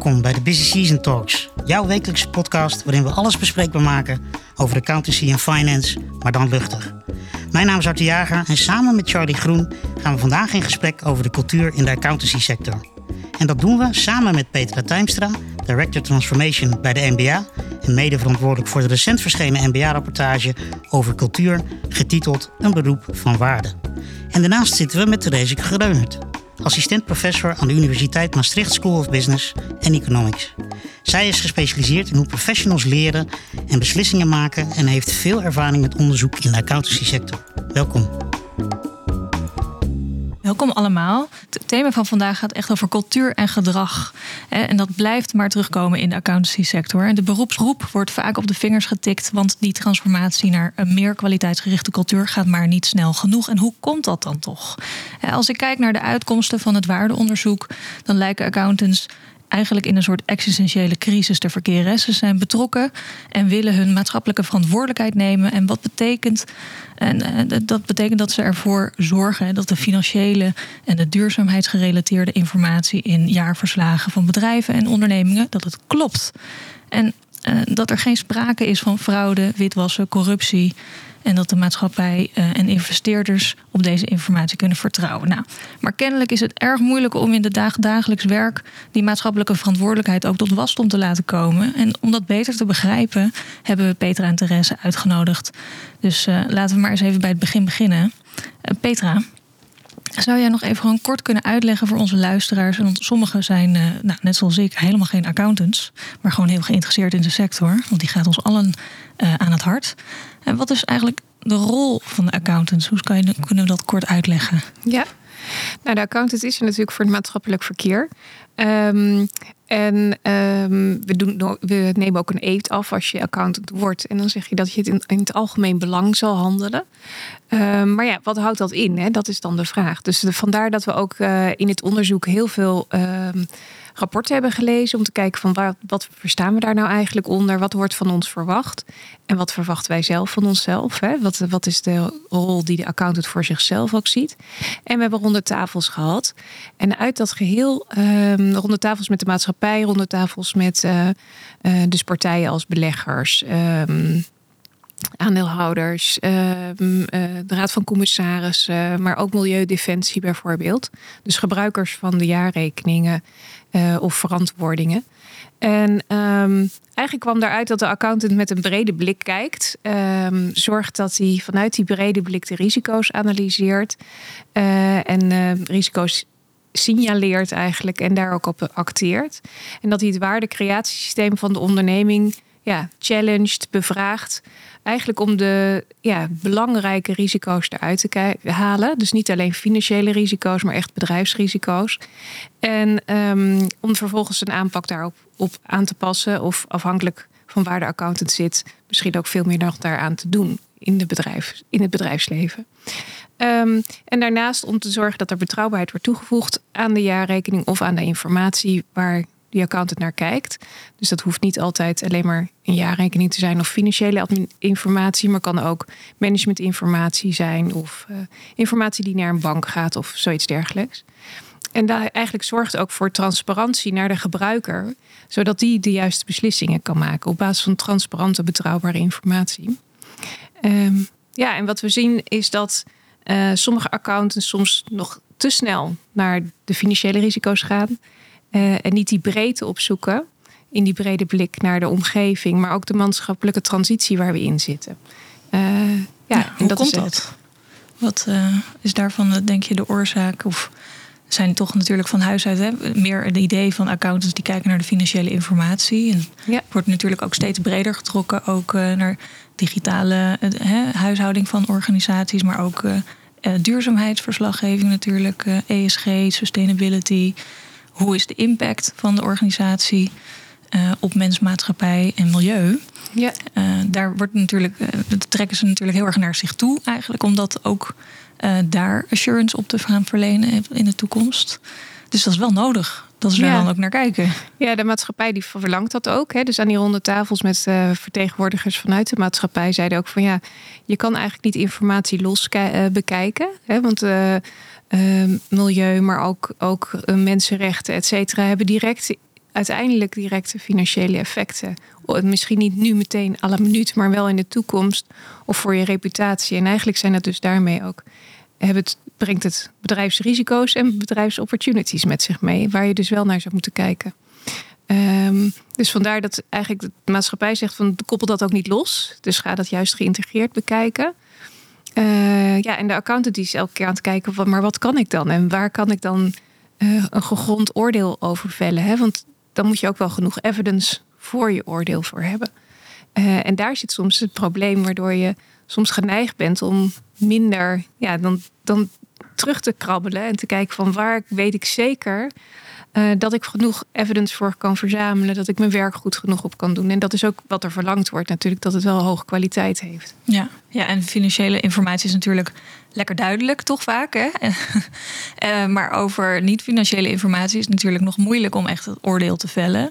Welkom bij de Busy Season Talks, jouw wekelijkse podcast waarin we alles bespreekbaar maken over accountancy en finance, maar dan luchtig. Mijn naam is Arthur Jager en samen met Charlie Groen gaan we vandaag in gesprek over de cultuur in de accountancy sector. En dat doen we samen met Petra Tuimstra, Director Transformation bij de NBA en mede verantwoordelijk voor de recent verschenen NBA-rapportage over cultuur, getiteld Een beroep van waarde. En daarnaast zitten we met Therese Greunert, assistent-professor aan de Universiteit Maastricht School of Business en Economics. Zij is gespecialiseerd in hoe professionals leren en beslissingen maken en heeft veel ervaring met onderzoek in de accountancy sector. Welkom. Welkom allemaal. Het thema van vandaag gaat echt over cultuur en gedrag. En dat blijft maar terugkomen in de accountancy sector. En de beroepsgroep wordt vaak op de vingers getikt, want die transformatie naar een meer kwaliteitsgerichte cultuur gaat maar niet snel genoeg. En hoe komt dat dan toch? Als ik kijk naar de uitkomsten van het waardeonderzoek, dan lijken accountants eigenlijk in een soort existentiële crisis te verkeren. Ze zijn betrokken en willen hun maatschappelijke verantwoordelijkheid nemen. En wat betekent. En eh, dat betekent dat ze ervoor zorgen dat de financiële en de duurzaamheidsgerelateerde informatie in jaarverslagen van bedrijven en ondernemingen dat het klopt. En uh, dat er geen sprake is van fraude, witwassen, corruptie. En dat de maatschappij uh, en investeerders op deze informatie kunnen vertrouwen. Nou, maar kennelijk is het erg moeilijk om in het dagelijks werk die maatschappelijke verantwoordelijkheid ook tot wasdom te laten komen. En om dat beter te begrijpen, hebben we Petra en Therese uitgenodigd. Dus uh, laten we maar eens even bij het begin beginnen. Uh, Petra, zou jij nog even gewoon kort kunnen uitleggen voor onze luisteraars? Want sommigen zijn, nou, net zoals ik, helemaal geen accountants, maar gewoon heel geïnteresseerd in de sector. Want die gaat ons allen aan het hart. En wat is eigenlijk de rol van de accountants? Hoe kan je, kunnen we dat kort uitleggen? Ja, nou, de accountant is er natuurlijk voor het maatschappelijk verkeer. Um, en um, we, doen, we nemen ook een eet af als je accountant wordt. En dan zeg je dat je het in het algemeen belang zal handelen. Um, maar ja, wat houdt dat in? Hè? Dat is dan de vraag. Dus vandaar dat we ook uh, in het onderzoek heel veel rapporten hebben gelezen om te kijken van wat verstaan we daar nou eigenlijk onder? Wat wordt van ons verwacht? En wat verwachten wij zelf van onszelf? Hè? Wat, wat is de rol die de accountant voor zichzelf ook ziet? En we hebben ronde tafels gehad. En uit dat geheel, um, ronde tafels met de maatschappij, ronde tafels met uh, uh, dus partijen als beleggers. Aandeelhouders, uh, de Raad van Commissarissen, maar ook Milieudefensie bijvoorbeeld. Dus gebruikers van de jaarrekeningen uh, of verantwoordingen. En um, eigenlijk kwam daaruit dat de accountant met een brede blik kijkt. Um, zorgt dat hij vanuit die brede blik de risico's analyseert. Uh, en risico's signaleert eigenlijk en daar ook op acteert. En dat hij het waardecreatiesysteem van de onderneming ja, challenged, bevraagt. Eigenlijk om de ja, belangrijke risico's eruit te halen. Dus niet alleen financiële risico's, maar echt bedrijfsrisico's. En um, om vervolgens een aanpak daarop op aan te passen. Of afhankelijk van waar de accountant zit, misschien ook veel meer nog daaraan te doen in, de bedrijf, in het bedrijfsleven. Um, en daarnaast om te zorgen dat er betrouwbaarheid wordt toegevoegd aan de jaarrekening of aan de informatie waar die accountant naar kijkt. Dus dat hoeft niet altijd alleen maar een jaarrekening te zijn of financiële informatie, maar kan ook managementinformatie zijn of uh, informatie die naar een bank gaat of zoiets dergelijks. En daar eigenlijk zorgt ook voor transparantie naar de gebruiker, zodat die de juiste beslissingen kan maken op basis van transparante, betrouwbare informatie. Um, ja, en wat we zien is dat uh, sommige accountants soms nog te snel naar de financiële risico's gaan. Uh, en niet die breedte opzoeken in die brede blik naar de omgeving, maar ook de maatschappelijke transitie waar we in zitten. Uh, ja, ja, en dat komt is dat? Wat uh, is daarvan, denk je, de oorzaak? Of zijn toch natuurlijk van huis uit hè, meer het idee van accountants die kijken naar de financiële informatie. En ja. wordt natuurlijk ook steeds breder getrokken, ook naar digitale uh, huishouding van organisaties, maar ook duurzaamheidsverslaggeving natuurlijk, ESG, sustainability. Hoe is de impact van de organisatie op mens, maatschappij en milieu? Ja. daar wordt natuurlijk, dat trekken ze natuurlijk heel erg naar zich toe, eigenlijk, omdat ook uh, daar assurance op te gaan verlenen in de toekomst. Dus dat is wel nodig dat ze ja. er dan ook naar kijken. Ja, de maatschappij die verlangt dat ook. Hè. Dus aan die ronde tafels met uh, vertegenwoordigers vanuit de maatschappij zeiden ook van ja, je kan eigenlijk niet informatie los uh, bekijken. Hè, want milieu, maar ook, ook mensenrechten, et cetera, hebben direct uiteindelijk directe financiële effecten. Misschien niet nu meteen alle minuut, maar wel in de toekomst of voor je reputatie. En eigenlijk zijn dat dus daarmee ook. Het, brengt het bedrijfsrisico's en bedrijfsopportunities met zich mee, waar je dus wel naar zou moeten kijken. Ehm, dus vandaar dat eigenlijk de maatschappij zegt van koppel dat ook niet los. Dus ga dat juist geïntegreerd bekijken. Uh, ja, en de accountant die is elke keer aan het kijken van maar wat kan ik dan? En waar kan ik dan uh, een gegrond oordeel over vellen? Hè? Want dan moet je ook wel genoeg evidence voor je oordeel voor hebben. Uh, en daar zit soms het probleem waardoor je soms geneigd bent om minder ja, dan, dan terug te krabbelen en te kijken van waar weet ik zeker uh, dat ik genoeg evidence voor kan verzamelen, dat ik mijn werk goed genoeg op kan doen. En dat is ook wat er verlangd wordt, natuurlijk, dat het wel hoge kwaliteit heeft. Ja, ja en financiële informatie is natuurlijk lekker duidelijk, toch vaak. Hè? uh, maar over niet-financiële informatie is het natuurlijk nog moeilijk om echt het oordeel te vellen.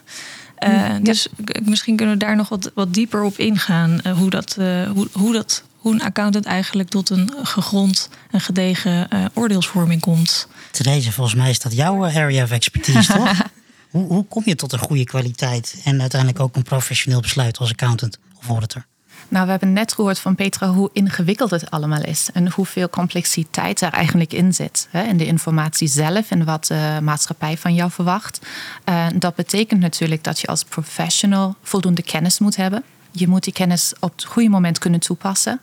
Uh, ja. Dus misschien kunnen we daar nog wat, wat dieper op ingaan. hoe, dat, hoe, hoe dat hoe een accountant eigenlijk tot een gegrond en gedegen uh, oordeelsvorming komt. Therese, volgens mij is dat jouw eh, area of expertise, toch? hoe, hoe kom je tot een goede kwaliteit en uiteindelijk ook een professioneel besluit als accountant of auditor? Nou, we hebben net gehoord van Petra hoe ingewikkeld het allemaal is en hoeveel complexiteit er eigenlijk in zit. Hè, in de informatie zelf en wat de maatschappij van jou verwacht. Uh, dat betekent natuurlijk dat je als professional voldoende kennis moet hebben. Je moet die kennis op het goede moment kunnen toepassen.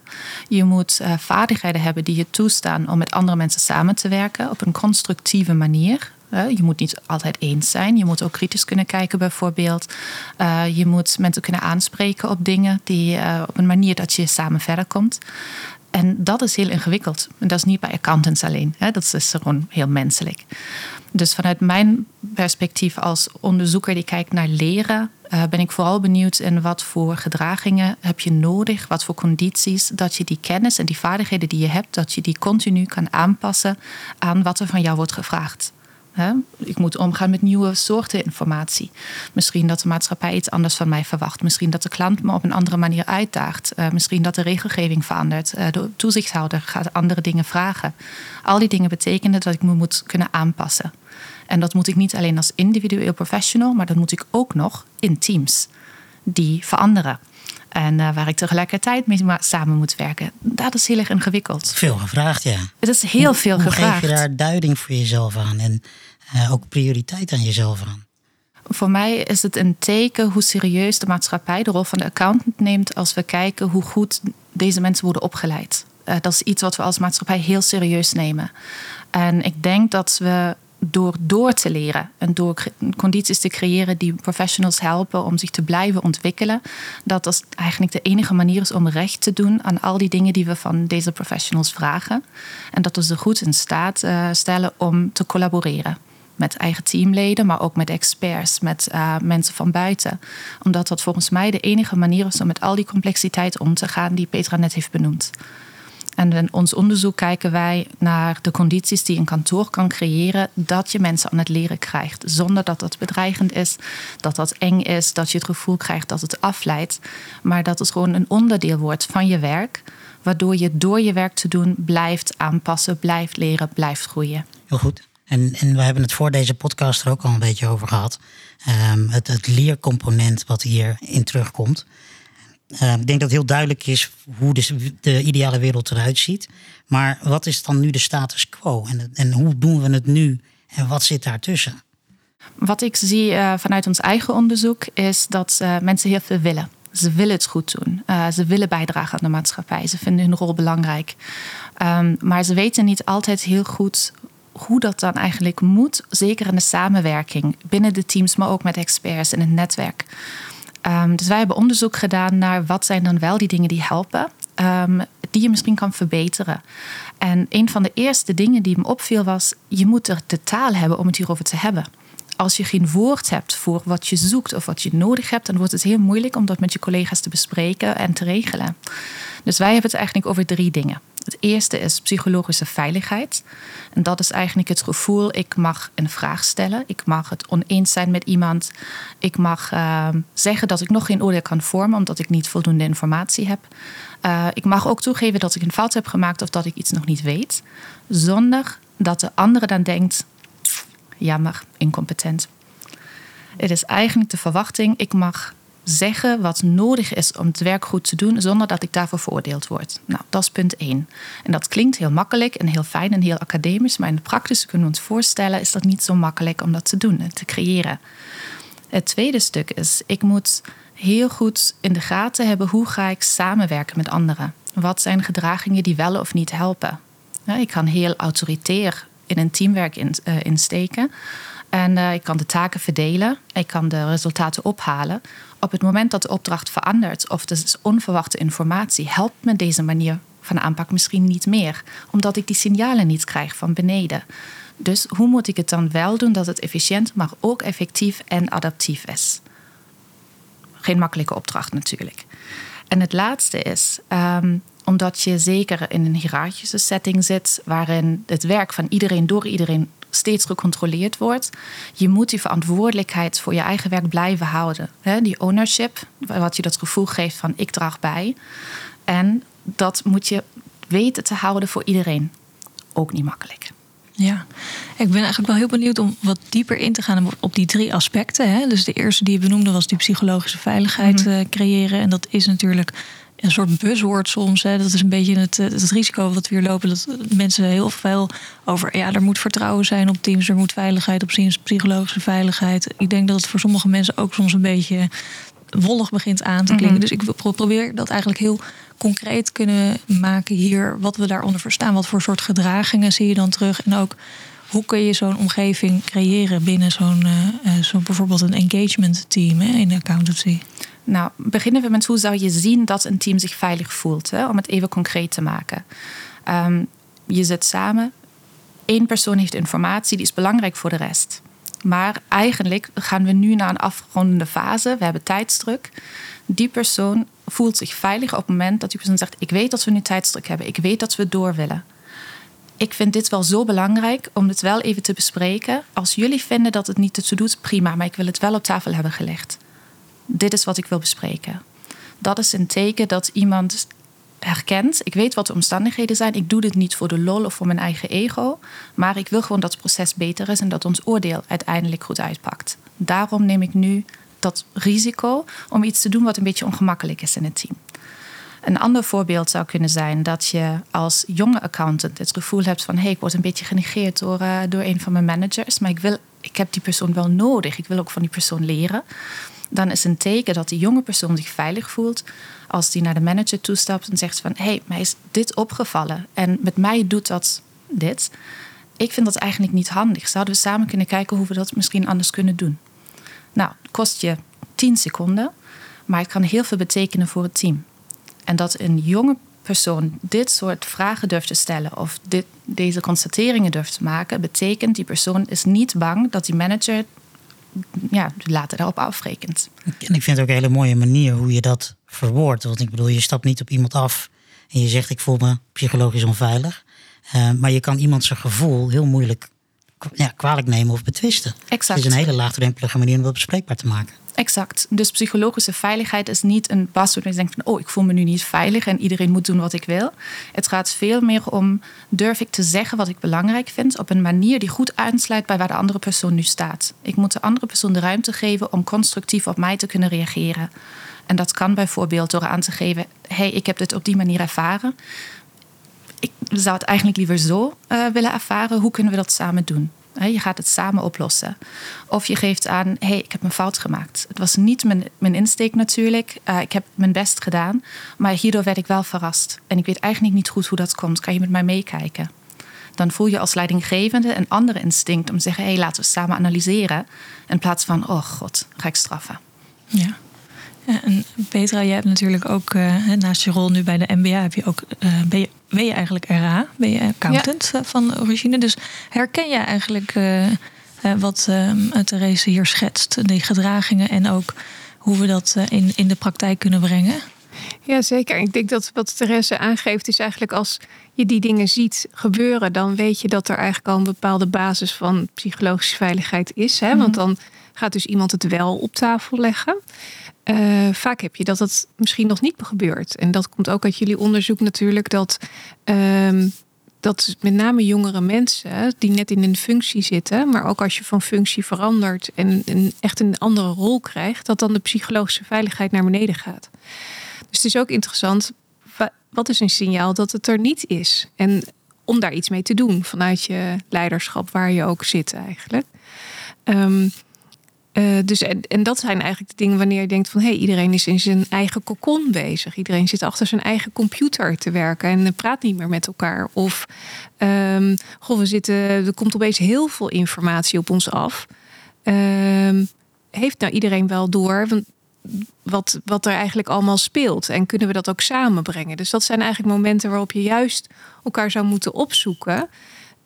Je moet uh, vaardigheden hebben die je toestaan om met andere mensen samen te werken op een constructieve manier. Uh, je moet niet altijd eens zijn. Je moet ook kritisch kunnen kijken, bijvoorbeeld. Uh, je moet mensen kunnen aanspreken op dingen die op een manier dat je samen verder komt. En dat is heel ingewikkeld. En dat is niet bij accountants alleen. Hè? Dat is gewoon heel menselijk. Dus vanuit mijn perspectief als onderzoeker die kijkt naar leren, uh, ben ik vooral benieuwd in wat voor gedragingen heb je nodig, wat voor condities, dat je die kennis en die vaardigheden die je hebt, dat je die continu kan aanpassen aan wat er van jou wordt gevraagd. Ik moet omgaan met nieuwe soorten informatie. Misschien dat de maatschappij iets anders van mij verwacht. Misschien dat de klant me op een andere manier uitdaagt. Uh, misschien dat de regelgeving verandert. Uh, de toezichthouder gaat andere dingen vragen. Al die dingen betekenen dat ik me moet kunnen aanpassen. En dat moet ik niet alleen als individueel professional, maar dat moet ik ook nog in teams die veranderen. En uh, waar ik tegelijkertijd mee samen moet werken. Dat is heel erg ingewikkeld. Veel gevraagd, ja. Het is heel veel hoe gevraagd. Geef je daar duiding voor jezelf aan en uh, ook prioriteit aan jezelf aan? Voor mij is het een teken hoe serieus de maatschappij de rol van de accountant neemt als we kijken hoe goed deze mensen worden opgeleid. Uh, dat is iets wat we als maatschappij heel serieus nemen. En ik denk dat we door door te leren en door condities te creëren die professionals helpen om zich te blijven ontwikkelen, dat dat eigenlijk de enige manier is om recht te doen aan al die dingen die we van deze professionals vragen. En dat we ze goed in staat uh, stellen om te collaboreren. Met eigen teamleden, maar ook met experts, met uh, mensen van buiten. Omdat dat volgens mij de enige manier is om met al die complexiteit om te gaan die Petra net heeft benoemd. En in ons onderzoek kijken wij naar de condities die een kantoor kan creëren dat je mensen aan het leren krijgt. Zonder dat dat bedreigend is, dat dat eng is, dat je het gevoel krijgt dat het afleidt. Maar dat het gewoon een onderdeel wordt van je werk. Waardoor je door je werk te doen blijft aanpassen, blijft leren, blijft groeien. Heel goed. En, en we hebben het voor deze podcast er ook al een beetje over gehad. Um, het, het leercomponent wat hierin terugkomt. Uh, ik denk dat het heel duidelijk is hoe de, de, ideale wereld eruit ziet. Maar wat is dan nu de status quo? En, en hoe doen we het nu? En wat zit daartussen? Wat ik zie uh, vanuit ons eigen onderzoek is dat uh, mensen heel veel willen. Ze willen het goed doen. ze willen bijdragen aan de maatschappij. Ze vinden hun rol belangrijk. Um, maar ze weten niet altijd heel goed hoe dat dan eigenlijk moet. Zeker in de samenwerking binnen de teams, maar ook met experts in het netwerk. Um, dus wij hebben onderzoek gedaan naar wat zijn dan wel die dingen die helpen, um, die je misschien kan verbeteren. En een van de eerste dingen die me opviel was, je moet er de taal hebben om het hierover te hebben. Als je geen woord hebt voor wat je zoekt of wat je nodig hebt, dan wordt het heel moeilijk om dat met je collega's te bespreken en te regelen. Dus wij hebben het eigenlijk over drie dingen. Het eerste is psychologische veiligheid. En dat is eigenlijk het gevoel, ik mag een vraag stellen. Ik mag het oneens zijn met iemand. Ik mag uh, zeggen dat ik nog geen oordeel kan vormen omdat ik niet voldoende informatie heb. Uh, ik mag ook toegeven dat ik een fout heb gemaakt of dat ik iets nog niet weet. Zonder dat de andere dan denkt, jammer, incompetent. Het is eigenlijk de verwachting, ik mag zeggen wat nodig is om het werk goed te doen, zonder dat ik daarvoor veroordeeld word. Nou, dat is punt één. En dat klinkt heel makkelijk en heel fijn en heel academisch, maar in de praktijk kunnen we ons voorstellen, is dat niet zo makkelijk om dat te doen en te creëren. Het tweede stuk is, ik moet heel goed in de gaten hebben hoe ga ik samenwerken met anderen. Wat zijn gedragingen die wel of niet helpen? Ik kan heel autoritair in een teamwerk eh, insteken. En uh, ik kan de taken verdelen. Ik kan de resultaten ophalen. Op het moment dat de opdracht verandert of er is onverwachte informatie, helpt me deze manier van aanpak misschien niet meer, omdat ik die signalen niet krijg van beneden. Dus hoe moet ik het dan wel doen dat het efficiënt, maar ook effectief en adaptief is? Geen makkelijke opdracht natuurlijk. En het laatste is, um, omdat je zeker in een hiërarchische setting zit, waarin het werk van iedereen door iedereen steeds gecontroleerd wordt. Je moet die verantwoordelijkheid voor je eigen werk blijven houden. Die ownership, wat je dat gevoel geeft van ik draag bij. En dat moet je weten te houden voor iedereen. Ook niet makkelijk. Ja, ik ben eigenlijk wel heel benieuwd om wat dieper in te gaan op die drie aspecten. Hè? Dus de eerste die je benoemde was die psychologische veiligheid mhm. eh, creëren. En dat is natuurlijk een soort buzzword soms. Hè. Dat is een beetje het, het risico wat we hier lopen. Dat mensen heel veel over. Ja, er moet vertrouwen zijn op teams. Er moet veiligheid op teams. Psychologische veiligheid. Ik denk dat het voor sommige mensen ook soms een beetje wollig begint aan te klinken. Mhm. Dus ik probeer dat eigenlijk heel concreet kunnen maken hier. Wat we daaronder verstaan. Wat voor soort gedragingen zie je dan terug. En ook hoe kun je zo'n omgeving creëren binnen zo'n uh, zo bijvoorbeeld een engagement team hè, in accountancy? Nou, beginnen we met hoe zou je zien dat een team zich veilig voelt, hè? om het even concreet te maken. Ehm, je zit samen, één persoon heeft informatie, die is belangrijk voor de rest. Maar eigenlijk gaan we nu naar een afrondende fase, we hebben tijdsdruk. Die persoon voelt zich veilig op het moment dat die persoon zegt: Ik weet dat we nu tijdsdruk hebben, ik weet dat we door willen. Ik vind dit wel zo belangrijk om het wel even te bespreken. Als jullie vinden dat het niet toe doet, prima, maar ik wil het wel op tafel hebben gelegd dit is wat ik wil bespreken. Dat is een teken dat iemand herkent. Ik weet wat de omstandigheden zijn. Ik doe dit niet voor de lol of voor mijn eigen ego. Maar ik wil gewoon dat het proces beter is en dat ons oordeel uiteindelijk goed uitpakt. Daarom neem ik nu dat risico om iets te doen wat een beetje ongemakkelijk is in het team. Een ander voorbeeld zou kunnen zijn dat je als jonge accountant het gevoel hebt van hey, ik word een beetje genegeerd door, uh, door een van mijn managers, maar ik, wil, ik heb die persoon wel nodig. Ik wil ook van die persoon leren dan is een teken dat die jonge persoon zich veilig voelt als die naar de manager toestapt en zegt van hé, hey, mij is dit opgevallen en met mij doet dat dit. Ik vind dat eigenlijk niet handig. Zouden we samen kunnen kijken hoe we dat misschien anders kunnen doen? Nou, kost je 10 seconden, maar het kan heel veel betekenen voor het team. En dat een jonge persoon dit soort vragen durft te stellen of dit, deze constateringen durft te maken, betekent die persoon is niet bang dat die manager ja, later daarop afrekent. En ik vind het ook een hele mooie manier hoe je dat verwoordt. Want ik bedoel, je stapt niet op iemand af en je zegt ik voel me psychologisch onveilig. Uh, maar je kan iemand zijn gevoel heel moeilijk ja, kwalijk nemen of betwisten. Exact. Het is een hele laagdrempelige manier om dat bespreekbaar te maken. Exact. Dus psychologische veiligheid is niet een password waar je denkt van oh, ik voel me nu niet veilig en iedereen moet doen wat ik wil. Het gaat veel meer om durf ik te zeggen wat ik belangrijk vind op een manier die goed aansluit bij waar de andere persoon nu staat. Ik moet de andere persoon de ruimte geven om constructief op mij te kunnen reageren. En dat kan bijvoorbeeld door aan te geven: hey, ik heb dit op die manier ervaren. Ik zou het eigenlijk liever zo uh, willen ervaren. Hoe kunnen we dat samen doen? Je gaat het samen oplossen. Of je geeft aan, hé, hey, ik heb een fout gemaakt. Het was niet mijn, mijn insteek natuurlijk. Uh, ik heb mijn best gedaan. Maar hierdoor werd ik wel verrast. En ik weet eigenlijk niet goed hoe dat komt. Kan je met mij meekijken? Dan voel je als leidinggevende een andere instinct om te zeggen... hé, hey, laten we samen analyseren. In plaats van, oh god, ga ik straffen. Ja. En Petra, jij hebt natuurlijk ook uh, naast je rol nu bij de MBA, heb je ook, uh, ben, je, ben je eigenlijk RA, ben je accountant ja. van origine. Dus herken jij eigenlijk uh, wat Therese hier schetst, die gedragingen en ook hoe we dat in, in de praktijk kunnen brengen? Ja, zeker. Ik denk dat wat Therese aangeeft is eigenlijk als je die dingen ziet gebeuren, dan weet je dat er eigenlijk al een bepaalde basis van psychologische veiligheid is. Hè? Want mhm. dan gaat dus iemand het wel op tafel leggen. Uh, vaak heb je dat het misschien nog niet gebeurt. En dat komt ook uit jullie onderzoek natuurlijk. Dat, um, dat met name jongere mensen die net in een functie zitten, maar ook als je van functie verandert en, en echt een andere rol krijgt, dat dan de psychologische veiligheid naar beneden gaat. Dus het is ook interessant, wat is een signaal dat het er niet is? En om daar iets mee te doen vanuit je leiderschap, waar je ook zit eigenlijk. Um, uh, dus en, en, dat zijn eigenlijk de dingen wanneer je denkt van hé, hey, iedereen is in zijn eigen kokon bezig. Iedereen zit achter zijn eigen computer te werken en praat niet meer met elkaar. Of um, goh, we zitten, er komt opeens heel veel informatie op ons af. Um, heeft nou iedereen wel door wat, wat er eigenlijk allemaal speelt? En kunnen we dat ook samenbrengen? Dus dat zijn eigenlijk momenten waarop je juist elkaar zou moeten opzoeken.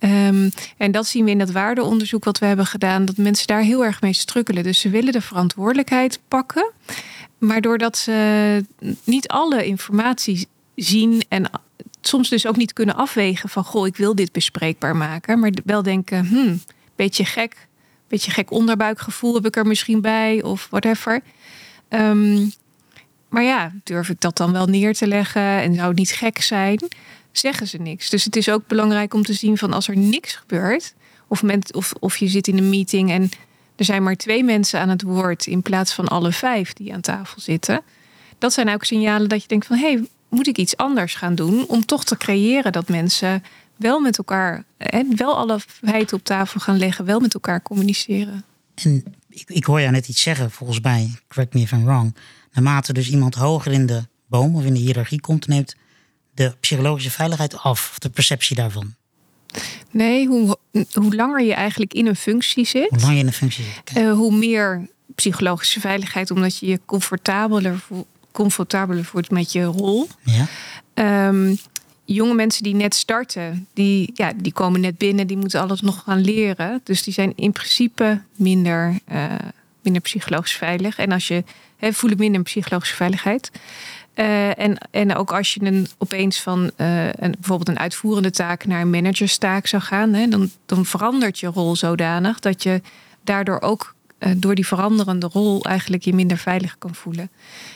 Ehm, en dat zien we in dat waardeonderzoek wat we hebben gedaan, dat mensen daar heel erg mee strukkelen. Dus ze willen de verantwoordelijkheid pakken, maar doordat ze niet alle informatie zien en soms dus ook niet kunnen afwegen van goh, ik wil dit bespreekbaar maken, maar wel denken, hmm, beetje gek, beetje gek onderbuikgevoel heb ik er misschien bij of whatever. Um, maar ja, durf ik dat dan wel neer te leggen en zou het niet gek zijn? Zeggen ze niks. Dus het is ook belangrijk om te zien van als er niks gebeurt, of, of, of je zit in een meeting en er zijn maar twee mensen aan het woord in plaats van alle vijf die aan tafel zitten. Dat zijn ook signalen dat je denkt van hé, hey, moet ik iets anders gaan doen om toch te creëren dat mensen wel met elkaar, hè, wel alle feiten op tafel gaan leggen, wel met elkaar communiceren. En ik, ik hoor jou net iets zeggen, volgens mij, correct me if I'm wrong. Naarmate dus iemand hoger in de boom of in de hiërarchie komt, neemt de psychologische veiligheid af, of de perceptie daarvan? Nee, hoe, hoe langer je eigenlijk in een functie zit, hoe, langer je in een functie zit, uh, hoe meer psychologische veiligheid, omdat je je comfortabeler, comfortabeler voelt met je rol. Ja. Um, jonge mensen die net starten, die, ja, die komen net binnen, die moeten alles nog gaan leren. Dus die zijn in principe minder, uh, minder psychologisch veilig. En als je he, voelen minder psychologische veiligheid. Uh, en, en ook als je een, opeens van uh, een, bijvoorbeeld een uitvoerende taak naar een managerstaak zou gaan, hè, dan, dan verandert je rol zodanig dat je daardoor ook uh, door die veranderende rol eigenlijk je minder veilig kan voelen.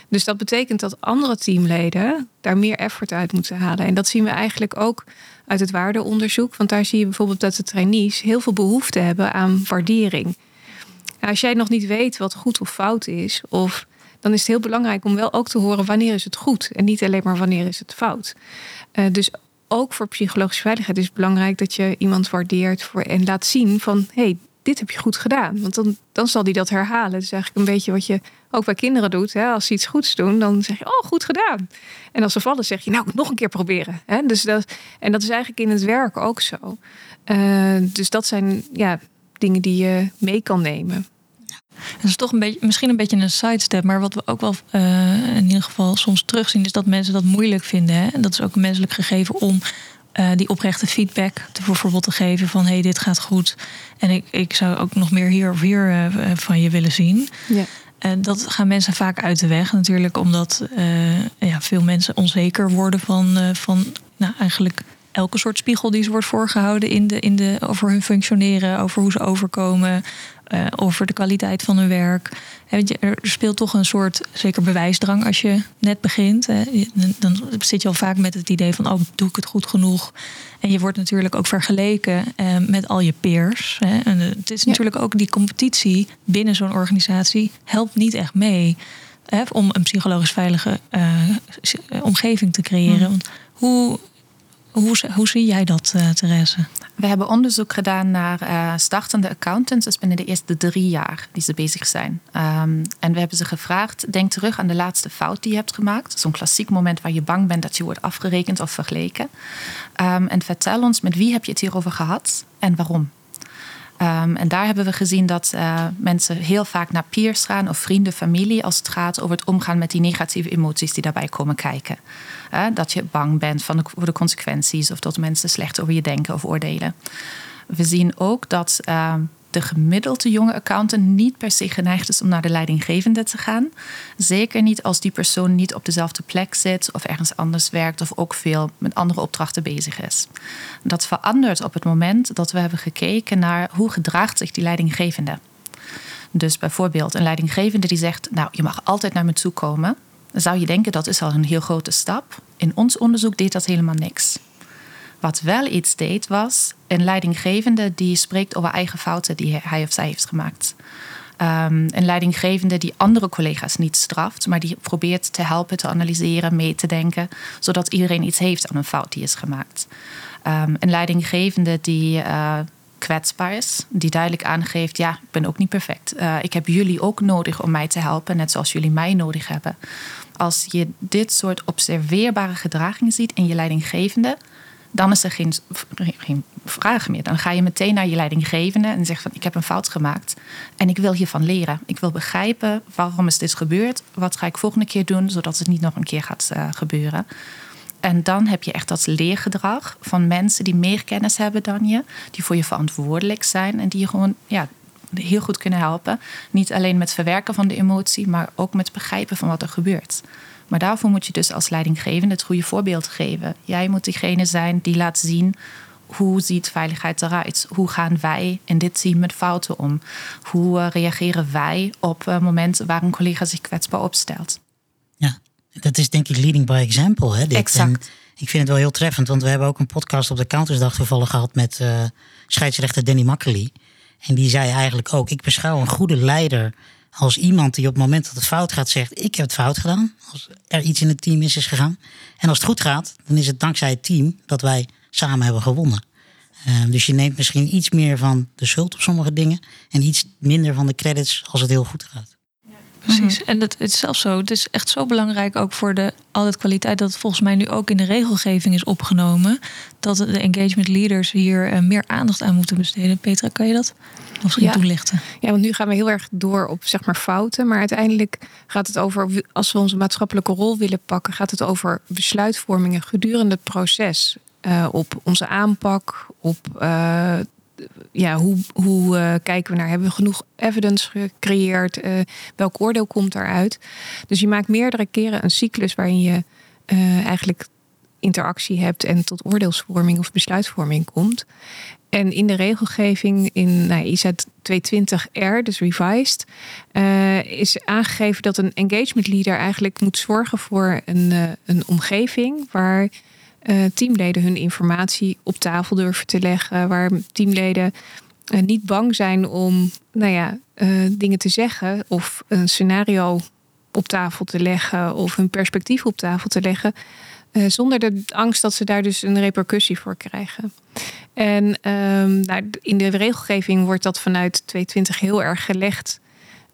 Dus dat betekent dat andere teamleden daar meer effort uit moeten halen. En dat zien we eigenlijk ook uit het waardeonderzoek. Want daar zie je bijvoorbeeld dat de trainees heel veel behoefte hebben aan waardering. Nou, als jij nog niet weet wat goed of fout is, of dan is het heel belangrijk om wel ook te horen wanneer is het goed en niet alleen maar wanneer is het fout. Uh, dus ook voor psychologische veiligheid is het belangrijk dat je iemand waardeert voor, en laat zien van hey, dit heb je goed gedaan. Want dan, dan zal die dat herhalen. Dat is eigenlijk een beetje wat je ook bij kinderen doet. Hè? Als ze iets goeds doen, dan zeg je, oh, goed gedaan. En als ze vallen, zeg je, nou, nog een keer proberen. Hè? Dus dat, en dat is eigenlijk in het werk ook zo. Uh, dus dat zijn ja, dingen die je mee kan nemen. Dat is toch een beetje, misschien een beetje een sidestep, maar wat we ook wel uh, in ieder geval soms terugzien, is dat mensen dat moeilijk vinden. Hè? En dat is ook een menselijk gegeven om uh, die oprechte feedback te, bijvoorbeeld te geven van hey, dit gaat goed. En ik, ik zou ook nog meer hier of hier uh, van je willen zien. Ja. En dat gaan mensen vaak uit de weg natuurlijk, omdat ja, veel mensen onzeker worden van, van nou, eigenlijk elke soort spiegel die ze wordt voorgehouden in de, in de, over hun functioneren, over hoe ze overkomen, uh, over de kwaliteit van hun werk. Er speelt toch een soort zeker bewijsdrang als je net begint. Dan zit je al vaak met het idee van, oh, doe ik het goed genoeg? En je wordt natuurlijk ook vergeleken eh, met al je peers. En het is natuurlijk ook die competitie binnen zo'n organisatie helpt niet echt mee. om een psychologisch veilige omgeving te creëren. Hmm. Want hoe, hoe, hoe zie jij dat, uh, Therese? We hebben onderzoek gedaan naar uh, startende accountants, dus binnen de eerste drie jaar die ze bezig zijn. Um, en we hebben ze gevraagd: denk terug aan de laatste fout die je hebt gemaakt. Zo'n klassiek moment waar je bang bent dat je wordt afgerekend of vergeleken. Um, en vertel ons met wie heb je het hierover gehad en waarom. Um, en daar hebben we gezien dat uh, mensen heel vaak naar peers gaan of vrienden, familie, als het gaat over het omgaan met die negatieve emoties die daarbij komen kijken. Dat je bang bent van de, voor de consequenties of dat mensen slecht over je denken of oordelen. We zien ook dat uh, de gemiddelde jonge accountant niet per se geneigd is om naar de leidinggevende te gaan. Zeker niet als die persoon niet op dezelfde plek zit of ergens anders werkt of ook veel met andere opdrachten bezig is. Dat verandert op het moment dat we hebben gekeken naar hoe gedraagt zich die leidinggevende. Dus bijvoorbeeld een leidinggevende die zegt: Nou, je mag altijd naar me toe komen. Dan zou je denken dat is al een heel grote stap. In ons onderzoek deed dat helemaal niks. Wat wel iets deed was een leidinggevende die spreekt over eigen fouten die hij of zij heeft gemaakt. Um, een leidinggevende die andere collega's niet straft, maar die probeert te helpen, te analyseren, mee te denken, zodat iedereen iets heeft aan een fout die is gemaakt. Um, een leidinggevende die uh, kwetsbaar is, die duidelijk aangeeft: ja, ik ben ook niet perfect. Uh, ik heb jullie ook nodig om mij te helpen, net zoals jullie mij nodig hebben. Als je dit soort observeerbare gedragingen ziet in je leidinggevende, dan is er geen, geen vraag meer. Dan ga je meteen naar je leidinggevende en zegt van ik heb een fout gemaakt en ik wil hiervan leren. Ik wil begrijpen waarom is dit gebeurd. Wat ga ik volgende keer doen zodat het niet nog een keer gaat uh, gebeuren. En dan heb je echt dat leergedrag van mensen die meer kennis hebben dan je, die voor je verantwoordelijk zijn en die je gewoon ja, heel goed kunnen helpen. Niet alleen met verwerken van de emotie, maar ook met begrijpen van wat er gebeurt. Maar daarvoor moet je dus als leidinggevende het goede voorbeeld geven. Jij moet diegene zijn die laat zien hoe ziet veiligheid eruit? Hoe gaan wij in dit team met fouten om? Hoe uh, reageren wij op uh, momenten waar een collega zich kwetsbaar opstelt? Ja, dat is denk ik leading by example. Hè, dit. Exact. En ik vind het wel heel treffend, want we hebben ook een podcast op de Countersdag toevallig gehad met uh, scheidsrechter Danny Makkely. En die zei eigenlijk ook: Ik beschouw een goede leider als iemand die op het moment dat het fout gaat zegt: Ik heb het fout gedaan. Als er iets in het team is, is gegaan. En als het goed gaat, dan is het dankzij het team dat wij samen hebben gewonnen. Uh, dus je neemt misschien iets meer van de schuld op sommige dingen en iets minder van de credits als het heel goed gaat. Precies. En het, het, is zelfs zo. Het is echt zo belangrijk ook voor de kwaliteit dat het volgens mij nu ook in de regelgeving is opgenomen. Dat de engagement leaders hier uh, meer aandacht aan moeten besteden. Petra, kan je dat misschien ja. toelichten? Ja, want nu gaan we heel erg door op zeg maar fouten. Maar uiteindelijk gaat het over, als we onze maatschappelijke rol willen pakken, gaat het over besluitvormingen gedurende het proces. Uh, op onze aanpak, op uh, ja, hoe, hoe uh, kijken we naar? Hebben we genoeg evidence gecreëerd? Uh, welk oordeel komt daaruit? Dus je maakt meerdere keren een cyclus waarin je uh, eigenlijk interactie hebt en tot oordeelsvorming of besluitvorming komt. En in de regelgeving in nou, ISA 220R, dus revised, is aangegeven dat een engagement leader eigenlijk moet zorgen voor een, een omgeving waar uh, teamleden hun informatie op tafel durven te leggen. Waar teamleden uh, niet bang zijn om nou ja, uh, dingen te zeggen of een scenario op tafel te leggen of hun perspectief op tafel te leggen. zonder de angst dat ze daar dus een repercussie voor krijgen. En um, nou, in de regelgeving wordt dat vanuit 220 heel erg gelegd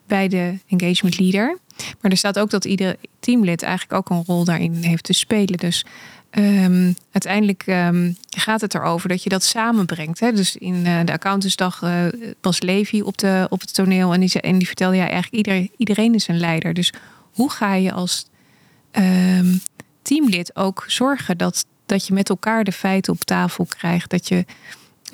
bij de engagement leader. Maar er staat ook dat ieder teamlid eigenlijk ook een rol daarin heeft te spelen. Dus Um, uiteindelijk um, gaat het erover dat je dat samenbrengt. Hè? Dus in uh, de accountantsdag uh, was Levi op, de, op het toneel en die, vertelde ja, eigenlijk ieder, iedereen is een leider. Dus hoe ga je als um, teamlid ook zorgen dat, dat je met elkaar de feiten op tafel krijgt, dat je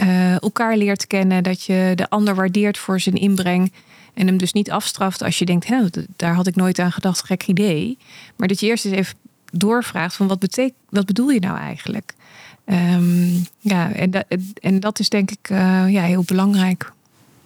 uh, elkaar leert kennen, dat je de ander waardeert voor zijn inbreng. En hem dus niet afstraft als je denkt, Hé, daar had ik nooit aan gedacht, gek idee. Maar dat je eerst eens even doorvraagt van wat, betekent, wat bedoel je nou eigenlijk? Um, ja, en, dat, en dat is denk ik uh, ja, heel belangrijk.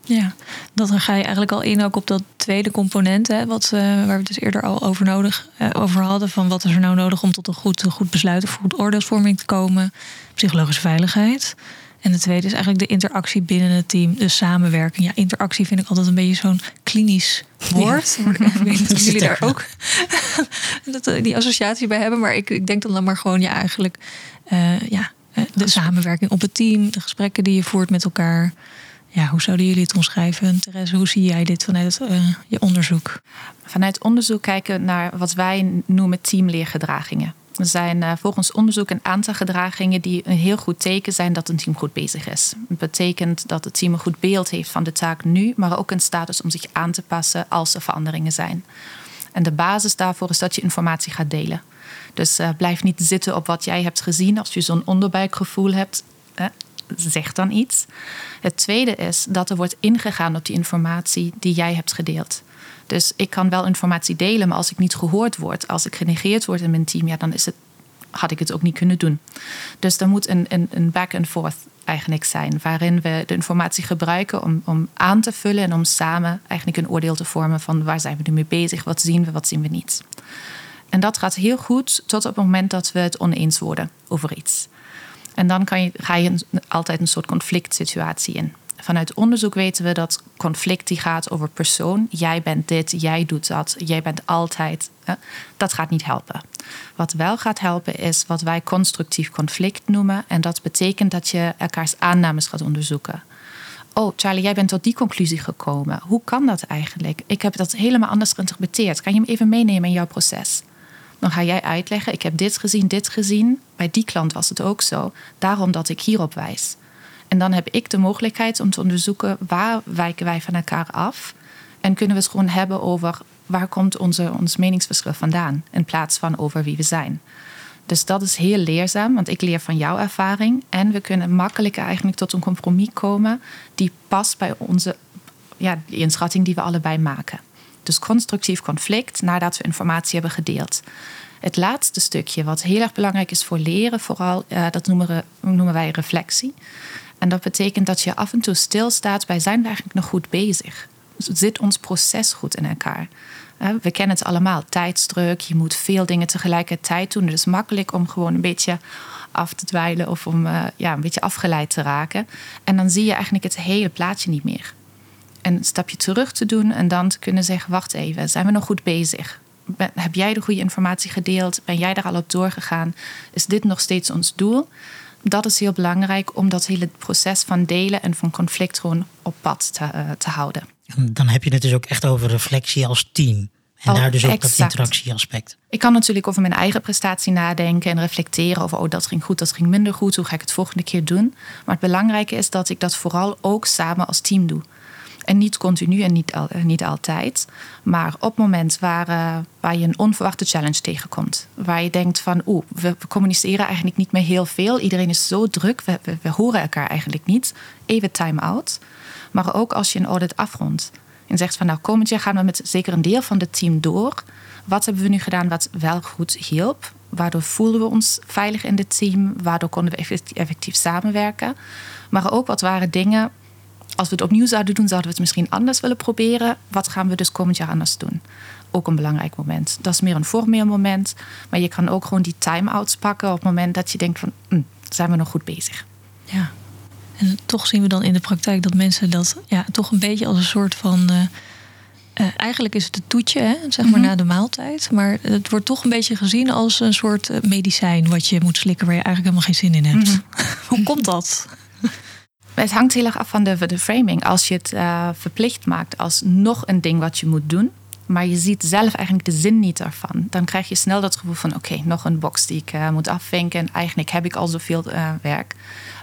Ja, dat dan ga je eigenlijk al in ook op dat tweede component, hè, wat, uh, waar we dus eerder al over, nodig, uh, over hadden. Van wat is er nou nodig om tot een goed, een goed besluit of goed oordeelsvorming te komen? Psychologische veiligheid. En de tweede is eigenlijk de interactie binnen het team, de samenwerking. Ja, interactie vind ik altijd een beetje zo'n klinisch woord. Ja. Ik weet niet of jullie daar ook die associatie bij hebben. Maar ik, ik denk dan, dan maar gewoon, ja, eigenlijk uh, ja, de samenwerking op het team, de gesprekken die je voert met elkaar. Ja, hoe zouden jullie het omschrijven? Therese, hoe zie jij dit vanuit het, uh, je onderzoek? Vanuit onderzoek kijken naar wat wij noemen teamleergedragingen. Er zijn uh, volgens onderzoek een aantal gedragingen die een heel goed teken zijn dat een team goed bezig is. Het betekent dat het team een goed beeld heeft van de taak nu, maar ook een status om zich aan te passen als er veranderingen zijn. En de basis daarvoor is dat je informatie gaat delen. Dus uh, blijf niet zitten op wat jij hebt gezien. Als je zo'n onderbuikgevoel hebt, eh, zeg dan iets. Het tweede is dat er wordt ingegaan op die informatie die jij hebt gedeeld. Dus ik kan wel informatie delen, maar als ik niet gehoord word, als ik genegeerd word in mijn team, ja, dan is het, had ik het ook niet kunnen doen. Dus er moet een, een, een back and forth eigenlijk zijn, waarin we de informatie gebruiken om, om aan te vullen en om samen eigenlijk een oordeel te vormen van waar zijn we nu mee bezig, wat zien we, wat zien we niet. En dat gaat heel goed tot op het moment dat we het oneens worden over iets. En dan kan je, ga je altijd een soort conflict situatie in. Vanuit onderzoek weten we dat conflict die gaat over persoon. Jij bent dit, jij doet dat, jij bent altijd. dat gaat niet helpen. Wat wel gaat helpen is wat wij constructief conflict noemen. En dat betekent dat je elkaars aannames gaat onderzoeken. Oh, Charlie, jij bent tot die conclusie gekomen. Hoe kan dat eigenlijk? Ik heb dat helemaal anders geïnterpreteerd. Kan je hem even meenemen in jouw proces? Dan ga jij uitleggen: ik heb dit gezien, dit gezien. Bij die klant was het ook zo. Daarom dat ik hierop wijs. En dan heb ik de mogelijkheid om te onderzoeken waar wijken wij van elkaar af. En kunnen we het gewoon hebben over waar komt onze, ons meningsverschil vandaan. In plaats van over wie we zijn. Dus dat is heel leerzaam, want ik leer van jouw ervaring. En we kunnen makkelijk eigenlijk tot een compromis komen die past bij onze ja, die inschatting die we allebei maken. Dus constructief conflict nadat we informatie hebben gedeeld. Het laatste stukje, wat heel erg belangrijk is voor leren, vooral, uh, dat noemen, we, noemen wij reflectie. En dat betekent dat je af en toe stilstaat bij zijn eigenlijk nog goed bezig? Zit ons proces goed in elkaar? We kennen het allemaal, tijdsdruk, je moet veel dingen tegelijkertijd doen. Het is makkelijk om gewoon een beetje af te dweilen of om eh, ja, een beetje afgeleid te raken. En dan zie je eigenlijk het hele plaatje niet meer. En een stapje terug te doen en dan te kunnen zeggen: wacht even, zijn we nog goed bezig? heb jij de goede informatie gedeeld? Ben jij daar al op doorgegaan? Is dit nog steeds ons doel? Dat is heel belangrijk om dat hele proces van delen en van conflict gewoon op pad te, uh, te houden. Dan heb je het dus ook echt over reflectie als team. En daar dus ook exact. dat interactieaspect. Ik kan natuurlijk over mijn eigen prestatie nadenken en reflecteren over, oh dat ging goed, dat ging minder goed, hoe ga ik het volgende keer doen. Maar het belangrijke is dat ik dat vooral ook samen als team doe. En niet continu en niet, al, niet altijd. Maar op het moment waar, uh, waar je een onverwachte challenge tegenkomt. Waar je denkt van oeh, we, communiceren eigenlijk niet meer heel veel. Iedereen is zo druk, we, we, we horen elkaar eigenlijk niet. Even time-out. Maar ook als je een audit afrondt. En zegt van nou komend jaar gaan we met zeker een deel van het team door. Wat hebben we nu gedaan wat wel goed hielp? Waardoor voelden we ons veilig in het team? Waardoor konden we effectief samenwerken? Maar ook wat waren dingen als we het opnieuw zouden doen, zouden we het misschien anders willen proberen. Wat gaan we dus komend jaar anders doen? Ook een belangrijk moment. Dat is meer een formeel moment. Maar je kan ook gewoon die time-outs pakken op het moment dat je denkt van, hm, zijn we nog goed bezig? Ja. En toch zien we dan in de praktijk dat mensen dat ja, toch een beetje als een soort van. Uh, uh, eigenlijk is het een toetje, hè, zeg maar, mm na de maaltijd. Maar het wordt toch een beetje gezien als een soort eh, medicijn wat je moet slikken waar je eigenlijk helemaal geen zin in hebt. Mm Hoe komt dat? Het hangt heel erg af van de, framing. Als je het uh, verplicht maakt als nog een ding wat je moet doen, maar je ziet zelf eigenlijk de zin niet ervan, dan krijg je snel dat gevoel van: oké, nog een box die ik uh, moet afvinken. En eigenlijk heb ik al zoveel uh, werk.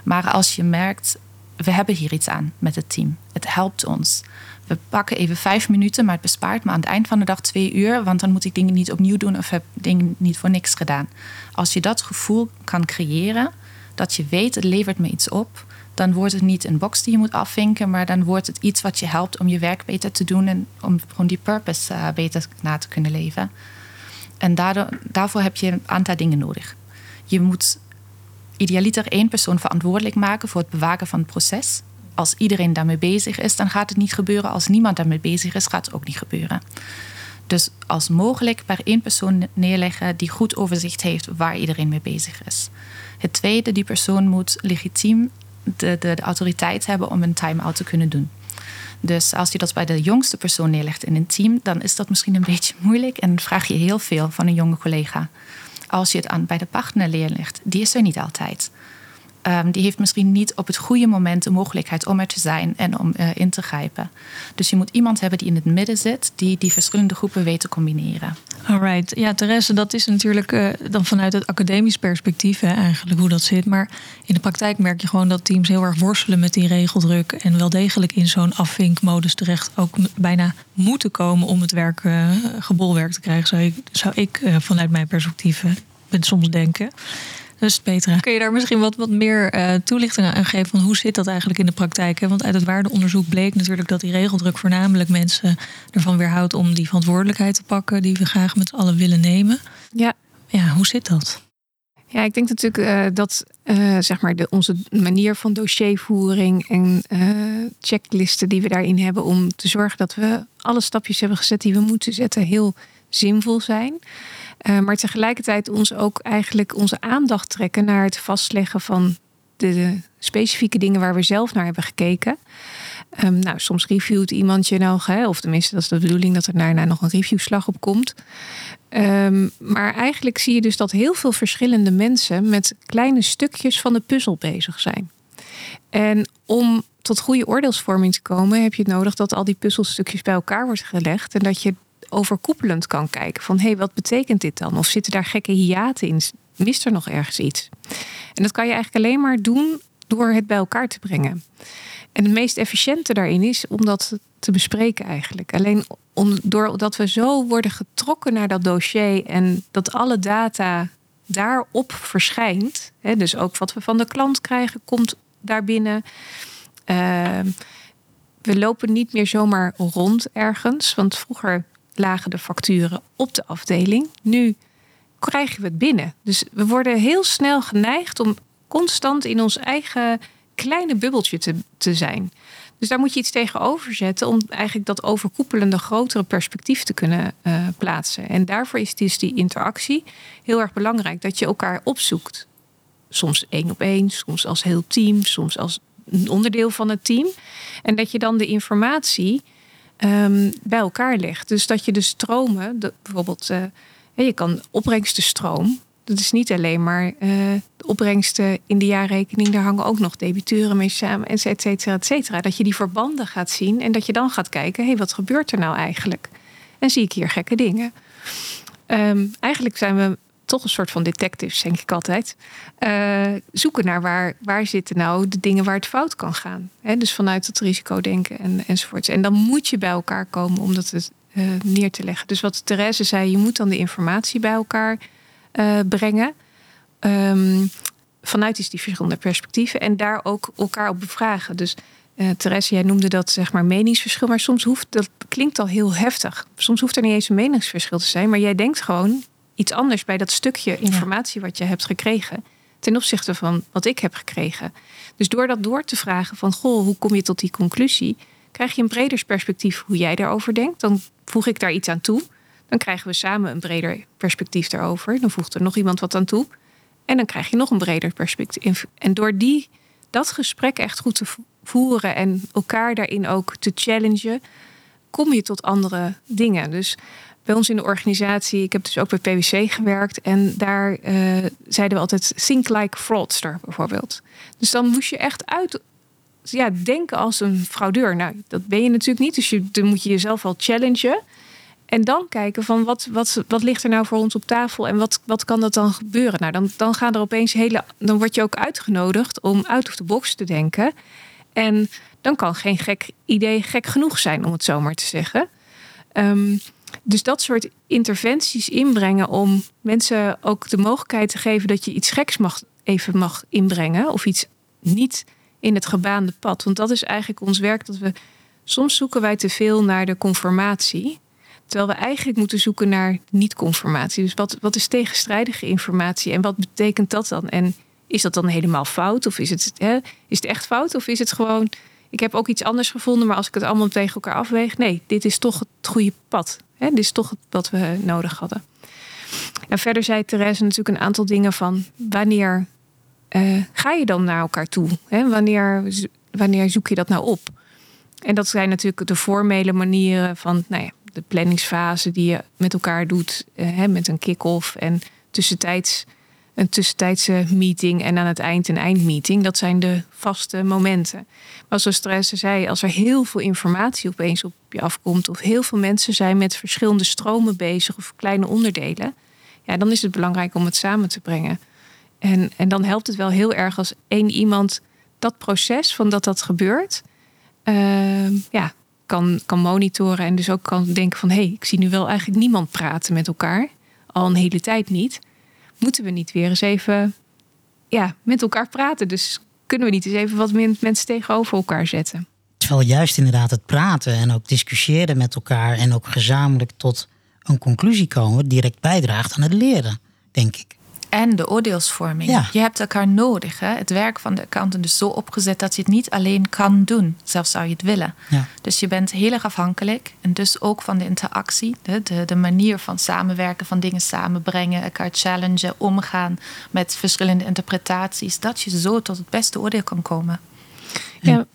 Maar als je merkt, we hebben hier iets aan met het team. Het helpt ons. We pakken even vijf minuten, maar het bespaart me aan het eind van de dag twee uur. Want dan moet ik dingen niet opnieuw doen of heb dingen niet voor niks gedaan. Als je dat gevoel kan creëren, dat je weet, het levert me iets op dan wordt het niet een box die je moet afvinken, maar dan wordt het iets wat je helpt om je werk beter te doen en om die purpose uh, beter na te kunnen leven. En daardoor, daarvoor heb je een aantal dingen nodig. Je moet idealiter één persoon verantwoordelijk maken voor het bewaken van het proces. Als iedereen daarmee bezig is, dan gaat het niet gebeuren. Als niemand daarmee bezig is, gaat het ook niet gebeuren. Dus als mogelijk per één persoon neerleggen die goed overzicht heeft waar iedereen mee bezig is. Het tweede, die persoon moet legitiem de, de, autoriteit hebben om een time-out te kunnen doen. Dus als je dat bij de jongste persoon neerlegt in een team, dan is dat misschien een beetje moeilijk en vraag je heel veel van een jonge collega. Als je het aan bij de partner neerlegt, die is er niet altijd. Um, die heeft misschien niet op het goede moment de mogelijkheid om er te zijn en om uh, in te grijpen. Dus je moet iemand hebben die in het midden zit, die die verschillende groepen weet te combineren. Alright, ja, Therese, dat is natuurlijk uh, dan vanuit het academisch perspectief hè, eigenlijk hoe dat zit. Maar in de praktijk merk je gewoon dat teams heel erg worstelen met die regeldruk en wel degelijk in zo'n afvinkmodus terecht ook bijna moeten komen om het werk uh, gebolwerk te krijgen, zou ik, zou ik vanuit mijn perspectief soms denken. Dus Petra, kun je daar misschien wat, wat meer uh, toelichting aan geven van hoe zit dat eigenlijk in de praktijk? Hè? Want uit het waardeonderzoek bleek natuurlijk dat die regeldruk voornamelijk mensen ervan weerhoudt om die verantwoordelijkheid te pakken die we graag met z'n allen willen nemen. Ja. Ja, hoe zit dat? Ja, ik denk natuurlijk uh, dat uh, zeg maar de, onze manier van dossiervoering en checklisten die we daarin hebben om te zorgen dat we alle stapjes hebben gezet die we moeten zetten heel zinvol zijn. Uh, maar tegelijkertijd ons ook eigenlijk onze aandacht trekken naar het vastleggen van de, specifieke dingen waar we zelf naar hebben gekeken. Um, nou, soms reviewt iemand je nog, hè, of tenminste, dat is de bedoeling dat er daarna nog een reviewslag op komt. Um, maar eigenlijk zie je dus dat heel veel verschillende mensen met kleine stukjes van de puzzel bezig zijn. En om tot goede oordeelsvorming te komen, heb je het nodig dat al die puzzelstukjes bij elkaar wordt gelegd. En dat je overkoepelend kan kijken van hé, hey, wat betekent dit dan? Of zitten daar gekke hiaten in? Mist er nog ergens iets? En dat kan je eigenlijk alleen maar doen door het bij elkaar te brengen. En het meest efficiënte daarin is om dat te bespreken eigenlijk. Alleen om, doordat we zo worden getrokken naar dat dossier en dat alle data daarop verschijnt. Hè, dus ook wat we van de klant krijgen, komt daarbinnen. Uh, we lopen niet meer zomaar rond ergens. Want vroeger lagen de facturen op de afdeling. Nu krijgen we het binnen. Dus we worden heel snel geneigd om constant in ons eigen kleine bubbeltje te, te zijn. Dus daar moet je iets tegenover zetten om eigenlijk dat overkoepelende grotere perspectief te kunnen uh, plaatsen. En daarvoor is dus die interactie heel erg belangrijk. Dat je elkaar opzoekt. Soms één op één, soms als heel team, soms als een onderdeel van het team. En dat je dan de informatie um, bij elkaar legt. Dus dat je de stromen, de, bijvoorbeeld, uh, je kan opbrengstenstroom. Dat is niet alleen maar uh, de opbrengsten in de jaarrekening. Daar hangen ook nog debiteuren mee samen, et cetera, et cetera. Dat je die verbanden gaat zien en dat je dan gaat kijken... hé, hey, wat gebeurt er nou eigenlijk? En zie ik hier gekke dingen? Um, eigenlijk zijn we toch een soort van detectives, denk ik altijd. Uh, zoeken naar waar, waar zitten nou de dingen waar het fout kan gaan. He, dus vanuit het risico denken en, enzovoorts. En dan moet je bij elkaar komen om dat het, uh, neer te leggen. Dus wat Therese zei, je moet dan de informatie bij elkaar uh, brengen. Um, vanuit die verschillende perspectieven. En daar ook elkaar op bevragen. Dus uh, Therese, jij noemde dat zeg maar meningsverschil. Maar soms hoeft, dat klinkt al heel heftig. Soms hoeft er niet eens een meningsverschil te zijn. Maar jij denkt gewoon, iets anders bij dat stukje informatie wat je hebt gekregen ten opzichte van wat ik heb gekregen. Dus door dat door te vragen van goh, hoe kom je tot die conclusie, krijg je een breder perspectief hoe jij daarover denkt. Dan voeg ik daar iets aan toe. Dan krijgen we samen een breder perspectief daarover. Dan voegt er nog iemand wat aan toe. En dan krijg je nog een breder perspectief. En door die, dat gesprek echt goed te voeren en elkaar daarin ook te challengen, kom je tot andere dingen. Dus bij ons in de organisatie, ik heb dus ook bij PwC gewerkt. En daar uh, zeiden we altijd think like fraudster bijvoorbeeld. Dus dan moest je echt uit ja, denken als een fraudeur. Nou, dat ben je natuurlijk niet. Dus je, dan moet je jezelf wel challengen. En dan kijken van wat, wat, wat ligt er nou voor ons op tafel en wat, wat kan dat dan gebeuren? Nou, dan, dan gaan er opeens hele. Dan word je ook uitgenodigd om out of the box te denken. En dan kan geen gek idee gek genoeg zijn, om het zo maar te zeggen. Um, dus dat soort interventies inbrengen om mensen ook de mogelijkheid te geven dat je iets geks mag, even mag inbrengen of iets niet in het gebaande pad. Want dat is eigenlijk ons werk dat we soms zoeken wij te veel naar de conformatie. Terwijl we eigenlijk moeten zoeken naar niet-conformatie. Dus wat, wat is tegenstrijdige informatie en wat betekent dat dan? En is dat dan helemaal fout? Of is het, hè, is het echt fout? Of is het gewoon, ik heb ook iets anders gevonden, maar als ik het allemaal tegen elkaar afweeg, nee, dit is toch het goede pad. Hè, dit is toch wat we nodig hadden. En verder zei Therese natuurlijk een aantal dingen van wanneer uh, ga je dan naar elkaar toe? Hè? Wanneer, wanneer zoek je dat nou op? En dat zijn natuurlijk de formele manieren van nou ja, de planningsfase die je met elkaar doet, uh, hè, met een kick-off en tussentijds een tussentijdse meeting en aan het eind een eindmeeting. Dat zijn de vaste momenten. Maar zoals Therese zei, als er heel veel informatie opeens op je afkomt... of heel veel mensen zijn met verschillende stromen bezig of kleine onderdelen... Ja, dan is het belangrijk om het samen te brengen. En, en dan helpt het wel heel erg als één iemand dat proces van dat dat gebeurt... Uh, ja, kan, kan monitoren en dus ook kan denken van... hé, hey, ik zie nu wel eigenlijk niemand praten met elkaar. Al een hele tijd niet moeten we niet weer eens even ja, met elkaar praten? Dus kunnen we niet eens even wat mensen tegenover elkaar zetten? Terwijl juist inderdaad het praten en ook discussiëren met elkaar en ook gezamenlijk tot een conclusie komen, direct bijdraagt aan het leren, denk ik. En de oordeelsvorming. Ja. Je hebt elkaar nodig. Hè? Het werk van de accountant is zo opgezet dat je het niet alleen kan doen, zelfs zou je het willen. Ja. Dus je bent heel erg afhankelijk. En dus ook van de interactie, de, de, de manier van samenwerken, van dingen samenbrengen, elkaar challengen, omgaan met verschillende interpretaties, dat je zo tot het beste oordeel kan komen. Ja,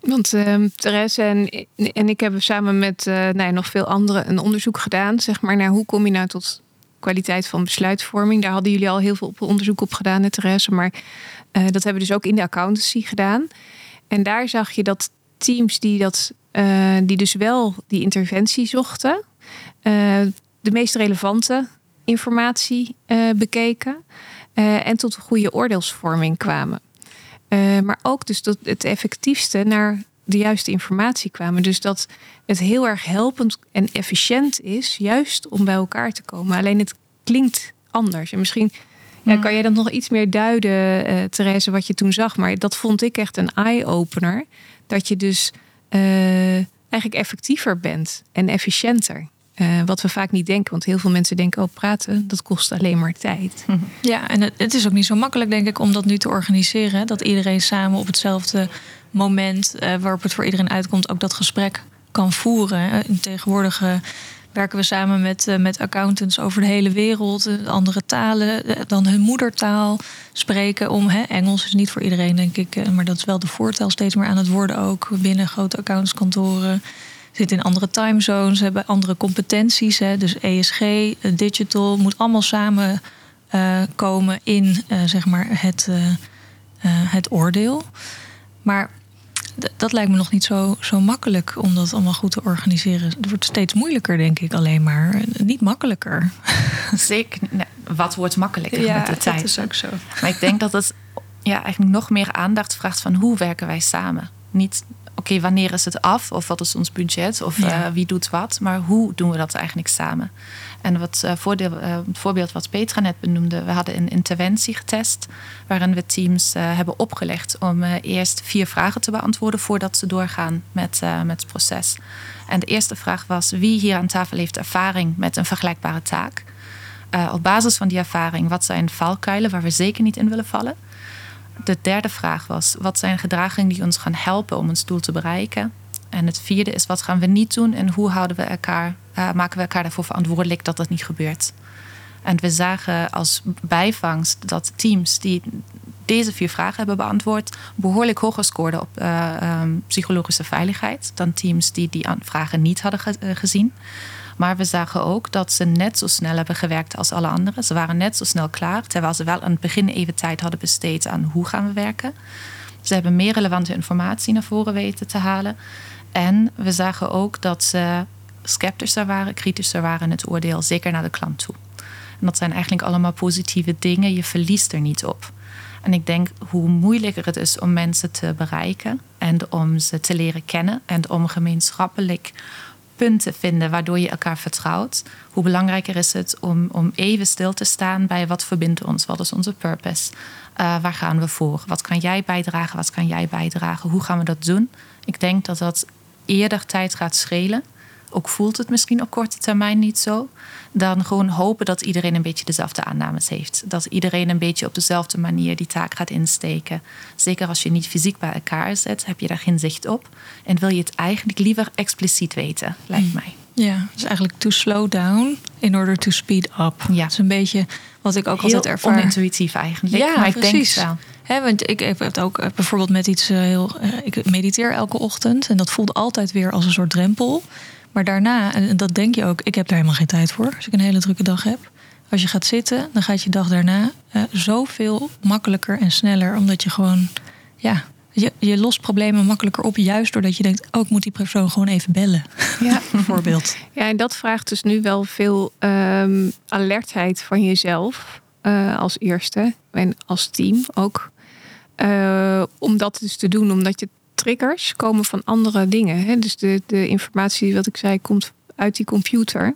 want ehm Therese en, en ik hebben samen met eh, nou ja, nog veel anderen een onderzoek gedaan, zeg maar, naar hoe kom je nou tot kwaliteit van besluitvorming. Daar hadden jullie al heel veel onderzoek op gedaan, hè, Therese, maar eh, dat hebben we dus ook in de accountancy gedaan. En daar zag je dat teams die, dat, eh, die dus wel die interventie zochten, eh, de meest relevante informatie bekeken en tot een goede oordeelsvorming kwamen. Maar ook dus tot het effectiefste naar de juiste informatie kwamen. Dus dat het heel erg helpend en efficiënt is, juist om bij elkaar te komen. Alleen het klinkt anders. En misschien ja, kan jij dat nog iets meer duiden, eh Therese, wat je toen zag. Maar dat vond ik echt een eye-opener. Dat je dus eh, eigenlijk effectiever bent en efficiënter. Eh, wat we vaak niet denken, want heel veel mensen denken: oh, praten, dat kost alleen maar tijd. Ja, en het, het is ook niet zo makkelijk, denk ik, om dat nu te organiseren. hè. Dat iedereen samen op hetzelfde moment, eh, waarop het voor iedereen uitkomt, ook dat gesprek kan voeren. hè. En tegenwoordig eh, werken we samen met, eh, met accountants over de hele wereld, eh, andere talen, eh, dan hun moedertaal spreken. Om, hè, Engels is niet voor iedereen, denk ik, eh, maar dat is wel de voortaal steeds meer aan het worden ook binnen grote accountantskantoren zitten in andere timezones, hebben andere competenties. Hè, dus ESG, eh, digital, moet allemaal samen eh, komen in eh, zeg maar het, eh, eh, het oordeel. Maar dat lijkt me nog niet zo, zo makkelijk om dat allemaal goed te organiseren. Het wordt steeds moeilijker, denk ik, alleen maar. Niet makkelijker. Zeker, nee, wat wordt makkelijker met de tijd? ook zo. Maar ik denk dat het ja, eigenlijk nog meer aandacht vraagt van hoe werken wij samen. Niet, oké, wanneer is het af? Of wat is ons budget? Of Ja. eh, wie doet wat? Maar hoe doen we dat eigenlijk samen? En wat, eh, voordeel, eh, het voorbeeld wat Petra net benoemde. We hadden een interventie getest. Waarin we teams hebben opgelegd om eerst vier vragen te beantwoorden. Voordat ze doorgaan met, met het proces. En de eerste vraag was wie hier aan tafel heeft ervaring met een vergelijkbare taak? Op basis van die ervaring, wat zijn valkuilen waar we zeker niet in willen vallen? De derde vraag was: wat zijn gedragingen die ons gaan helpen om ons doel te bereiken? En het vierde is: wat gaan we niet doen en hoe houden we elkaar, eh, maken we elkaar daarvoor verantwoordelijk dat dat niet gebeurt? En we zagen als bijvangst dat teams die deze vier vragen hebben beantwoord, behoorlijk hoger scoorden op eh, ehm, psychologische veiligheid dan teams die die vragen niet hadden eh, gezien. Maar we zagen ook dat ze net zo snel hebben gewerkt als alle anderen. Ze waren net zo snel klaar, terwijl ze wel aan het begin even tijd hadden besteed aan hoe gaan we werken. Ze hebben meer relevante informatie naar voren weten te halen. En we zagen ook dat ze sceptischer waren, kritischer waren in het oordeel, zeker naar de klant toe. En dat zijn eigenlijk allemaal positieve dingen. Je verliest er niet op. En ik denk hoe moeilijker het is om mensen te bereiken en om ze te leren kennen en om gemeenschappelijk punten vinden waardoor je elkaar vertrouwt, hoe belangrijker is het om, om even stil te staan bij wat verbindt ons, wat is onze purpose, Eh, waar gaan we voor, wat kan jij bijdragen, wat kan jij bijdragen, hoe gaan we dat doen? Ik denk dat dat eerder tijd gaat schelen, ook voelt het misschien op korte termijn niet zo, dan gewoon hopen dat iedereen een beetje dezelfde aannames heeft. Dat iedereen een beetje op dezelfde manier die taak gaat insteken. Zeker als je niet fysiek bij elkaar zit, heb je daar geen zicht op. En wil je het eigenlijk liever expliciet weten, lijkt mij. Ja, is eigenlijk to slow down in order to speed up. Ja. Het is een beetje wat ik ook altijd Heel ervaar. onintuïtief eigenlijk, Ja, maar ik denk precies. het wel. Hè, want ik heb het ook eh, bijvoorbeeld met iets eh, heel. eh, ik mediteer elke ochtend en dat voelt altijd weer als een soort drempel. Maar daarna, en dat denk je ook, ik heb daar helemaal geen tijd voor als ik een hele drukke dag heb. Als je gaat zitten, dan gaat je dag daarna eh, zoveel makkelijker en sneller, omdat je gewoon, ja, je, je lost problemen makkelijker op, juist doordat je denkt, oh, ik moet die persoon gewoon even bellen, Ja. bijvoorbeeld. Ja, en dat vraagt dus nu wel veel ehm, alertheid van jezelf eh, als eerste en als team ook. Eh, om dat dus te doen, omdat je triggers komen van andere dingen. Hè? Dus de, de informatie, wat ik zei, komt uit die computer.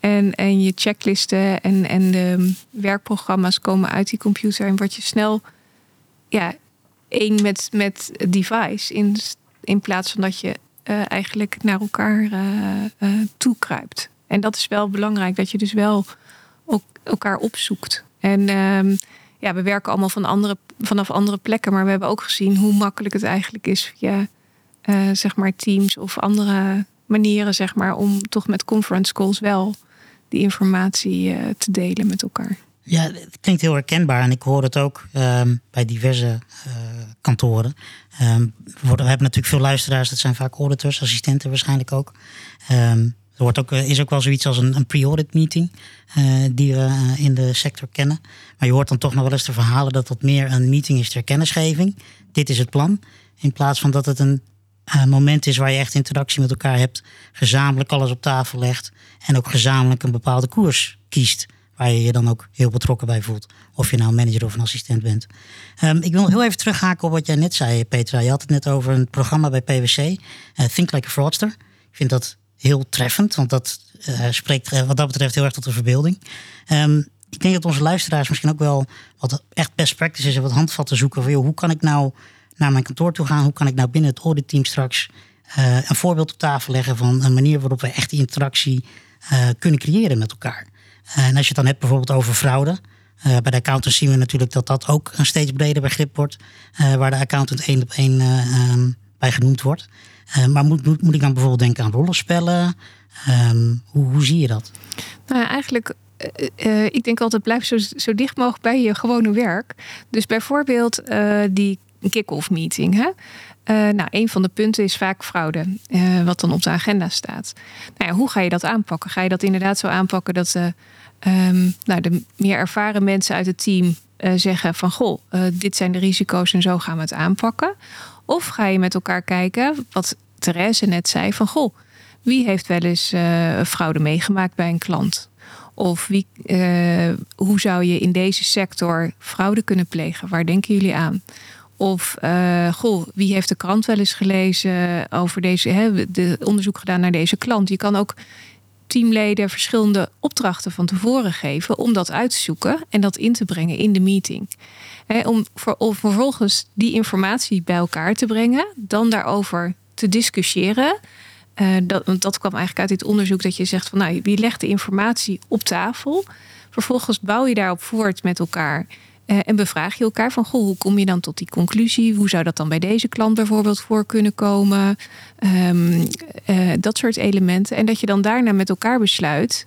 En, en je checklisten en, en de werkprogramma's komen uit die computer. En word je snel ja, één met, met device. In, in plaats van dat je eh, eigenlijk naar elkaar eh eh, toekruipt. En dat is wel belangrijk, dat je dus wel ook elkaar opzoekt. En ehm, ja, we werken allemaal van andere, vanaf andere plekken, maar we hebben ook gezien hoe makkelijk het eigenlijk is via uh, zeg maar teams of andere manieren, zeg maar, om toch met conference calls wel die informatie uh, te delen met elkaar. Ja, het klinkt heel herkenbaar en ik hoor het ook um, bij diverse uh, kantoren. Um, we, hebben natuurlijk veel luisteraars, dat zijn vaak auditors, assistenten waarschijnlijk ook. Um, er wordt ook, is ook wel zoiets als een, een pre-audit meeting uh, die we in de sector kennen. Maar je hoort dan toch nog wel eens de verhalen dat dat meer een meeting is ter kennisgeving. Dit is het plan. In plaats van dat het een moment is waar je echt interactie met elkaar hebt, gezamenlijk alles op tafel legt en ook gezamenlijk een bepaalde koers kiest. Waar je je dan ook heel betrokken bij voelt. Of je nou manager of een assistent bent. Um, ik wil heel even terughaken op wat jij net zei, Petra. Je had het net over een programma bij PwC, Think Like a Fraudster. Ik vind dat heel treffend, want dat uh, spreekt wat dat betreft heel erg tot de verbeelding. Um, ik denk dat onze luisteraars misschien ook wel wat echt best practice is en wat handvatten zoeken van hoe kan ik nou naar mijn kantoor toe gaan? Hoe kan ik nou binnen het auditteam straks uh, een voorbeeld op tafel leggen van een manier waarop we echt die interactie kunnen creëren met elkaar? En als je het dan hebt bijvoorbeeld over fraude. bij de accountants zien we natuurlijk dat dat ook een steeds breder begrip wordt. waar de accountant één op één um, bij genoemd wordt. maar moet, moet, moet, ik dan bijvoorbeeld denken aan rollenspellen? Um, hoe, hoe zie je dat? Nou ja, eigenlijk uh, ik denk altijd blijf zo, zo dicht mogelijk bij je gewone werk. Dus bijvoorbeeld die kick-off meeting. Hè? Nou, een van de punten is vaak fraude, wat dan op de agenda staat. Nou ja, hoe ga je dat aanpakken? Ga je dat inderdaad zo aanpakken dat um, nou, de meer ervaren mensen uit het team zeggen van goh, dit zijn de risico's en zo gaan we het aanpakken? Of ga je met elkaar kijken, wat Therese net zei, van goh, wie heeft wel eens fraude meegemaakt bij een klant? Of wie, uh, hoe zou je in deze sector fraude kunnen plegen? Waar denken jullie aan? Of uh, goh, wie heeft de krant wel eens gelezen over deze, hè, de onderzoek gedaan naar deze klant? Je kan ook teamleden verschillende opdrachten van tevoren geven om dat uit te zoeken en dat in te brengen in de meeting. Om, vervolgens die informatie bij elkaar te brengen, dan daarover te discussiëren. Uh, dat, dat kwam eigenlijk uit dit onderzoek dat je zegt van nou, wie legt de informatie op tafel? Vervolgens bouw je daarop voort met elkaar. Uh, en bevraag je elkaar van goh, hoe kom je dan tot die conclusie? Hoe zou dat dan bij deze klant bijvoorbeeld voor kunnen komen? Um, uh, dat soort elementen. En dat je dan daarna met elkaar besluit.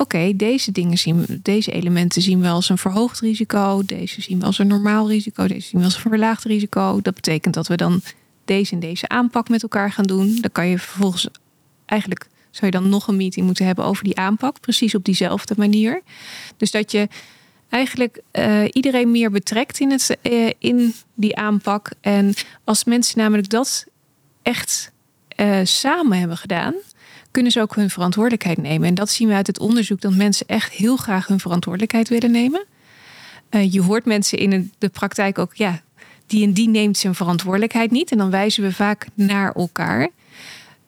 Oké, deze dingen zien deze elementen zien we als een verhoogd risico. Deze zien we als een normaal risico. Deze zien we als een verlaagd risico. Dat betekent dat we dan deze en deze aanpak met elkaar gaan doen. Dan kan je vervolgens eigenlijk zou je dan nog een meeting moeten hebben over die aanpak, precies op diezelfde manier. Dus dat je eigenlijk uh, iedereen meer betrekt in, het, uh, in die aanpak. En als mensen namelijk dat echt uh, samen hebben gedaan, kunnen ze ook hun verantwoordelijkheid nemen. En dat zien we uit het onderzoek dat mensen echt heel graag hun verantwoordelijkheid willen nemen. je hoort mensen in de praktijk ook, ja, die en die neemt zijn verantwoordelijkheid niet. En dan wijzen we vaak naar elkaar.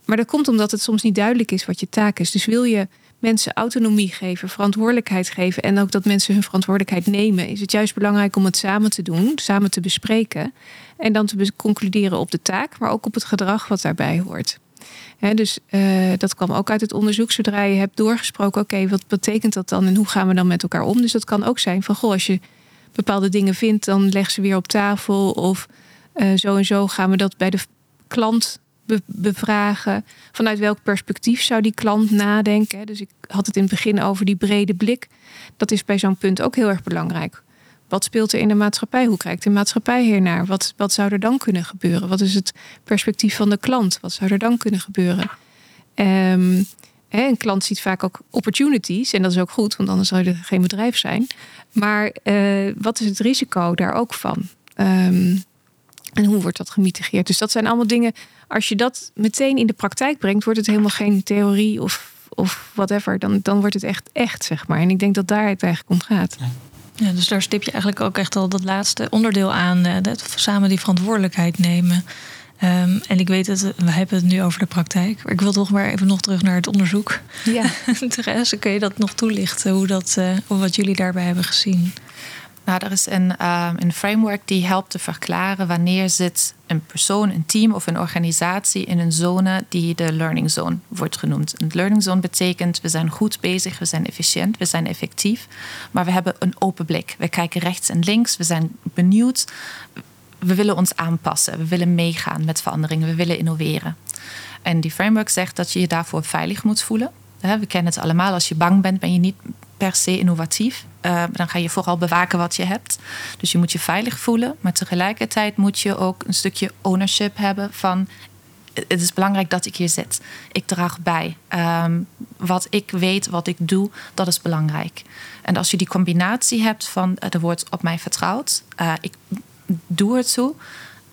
Maar dat komt omdat het soms niet duidelijk is wat je taak is. Dus wil je mensen autonomie geven, verantwoordelijkheid geven en ook dat mensen hun verantwoordelijkheid nemen, is het juist belangrijk om het samen te doen, samen te bespreken en dan te concluderen op de taak, maar ook op het gedrag wat daarbij hoort. Dus uh, dat kwam ook uit het onderzoek. Zodra je hebt doorgesproken, oké, wat betekent dat dan en hoe gaan we dan met elkaar om? Dus dat kan ook zijn van, goh, als je bepaalde dingen vindt, dan leg ze weer op tafel. Of uh, zo en zo gaan we dat bij de klant be bevragen. Vanuit welk perspectief zou die klant nadenken? Dus ik had het in het begin over die brede blik. Dat is bij zo'n punt ook heel erg belangrijk. Wat speelt er in de maatschappij? Hoe kijkt de maatschappij hiernaar? Wat, wat zou er dan kunnen gebeuren? Wat is het perspectief van de klant? Wat zou er dan kunnen gebeuren? Um, een klant ziet vaak ook opportunities en dat is ook goed, want anders zou er geen bedrijf zijn. Maar uh, wat is het risico daar ook van? Um, en hoe wordt dat gemitigeerd? Dus dat zijn allemaal dingen. Als je dat meteen in de praktijk brengt, wordt het helemaal geen theorie of, of whatever. Dan, dan wordt het echt echt, zeg maar. En ik denk dat daar het eigenlijk om gaat. Ja, dus daar stip je eigenlijk ook echt al dat laatste onderdeel aan. Uh, dat samen die verantwoordelijkheid nemen. Um, en ik weet dat we hebben het nu over de praktijk. Maar ik wil toch maar even nog terug naar het onderzoek. Ja. Therese, kun je dat nog toelichten? Hoe dat, uh, wat jullie daarbij hebben gezien? Nou, er is een, ehm, een framework die helpt te verklaren wanneer zit een persoon, een team of een organisatie in een zone die de learning zone wordt genoemd. Een learning zone betekent we zijn goed bezig, we zijn efficiënt, we zijn effectief, maar we hebben een open blik. We kijken rechts en links, we zijn benieuwd. We willen ons aanpassen, we willen meegaan met veranderingen, we willen innoveren. En die framework zegt dat je je daarvoor veilig moet voelen. We kennen het allemaal. Als je bang bent, ben je niet per se innovatief. Uh, dan ga je vooral bewaken wat je hebt. Dus je moet je veilig voelen. Maar tegelijkertijd moet je ook een stukje ownership hebben van. Het is belangrijk dat ik hier zit. Ik draag bij. Um, wat ik weet, wat ik doe, dat is belangrijk. En als je die combinatie hebt van er wordt op mij vertrouwd, uh, ik doe het zo,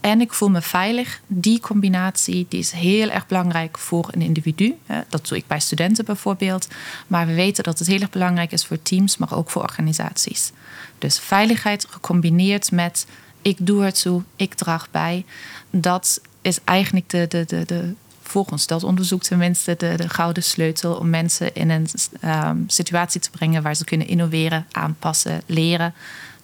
en ik voel me veilig. Die combinatie die is heel erg belangrijk voor een individu. Dat doe ik bij studenten bijvoorbeeld. Maar we weten dat het heel erg belangrijk is voor teams, maar ook voor organisaties. Dus veiligheid gecombineerd met ik doe zo, ik draag bij. Dat is eigenlijk de, de, de, de volgens dat onderzoek tenminste de, de gouden sleutel om mensen in een um, situatie te brengen waar ze kunnen innoveren, aanpassen, leren,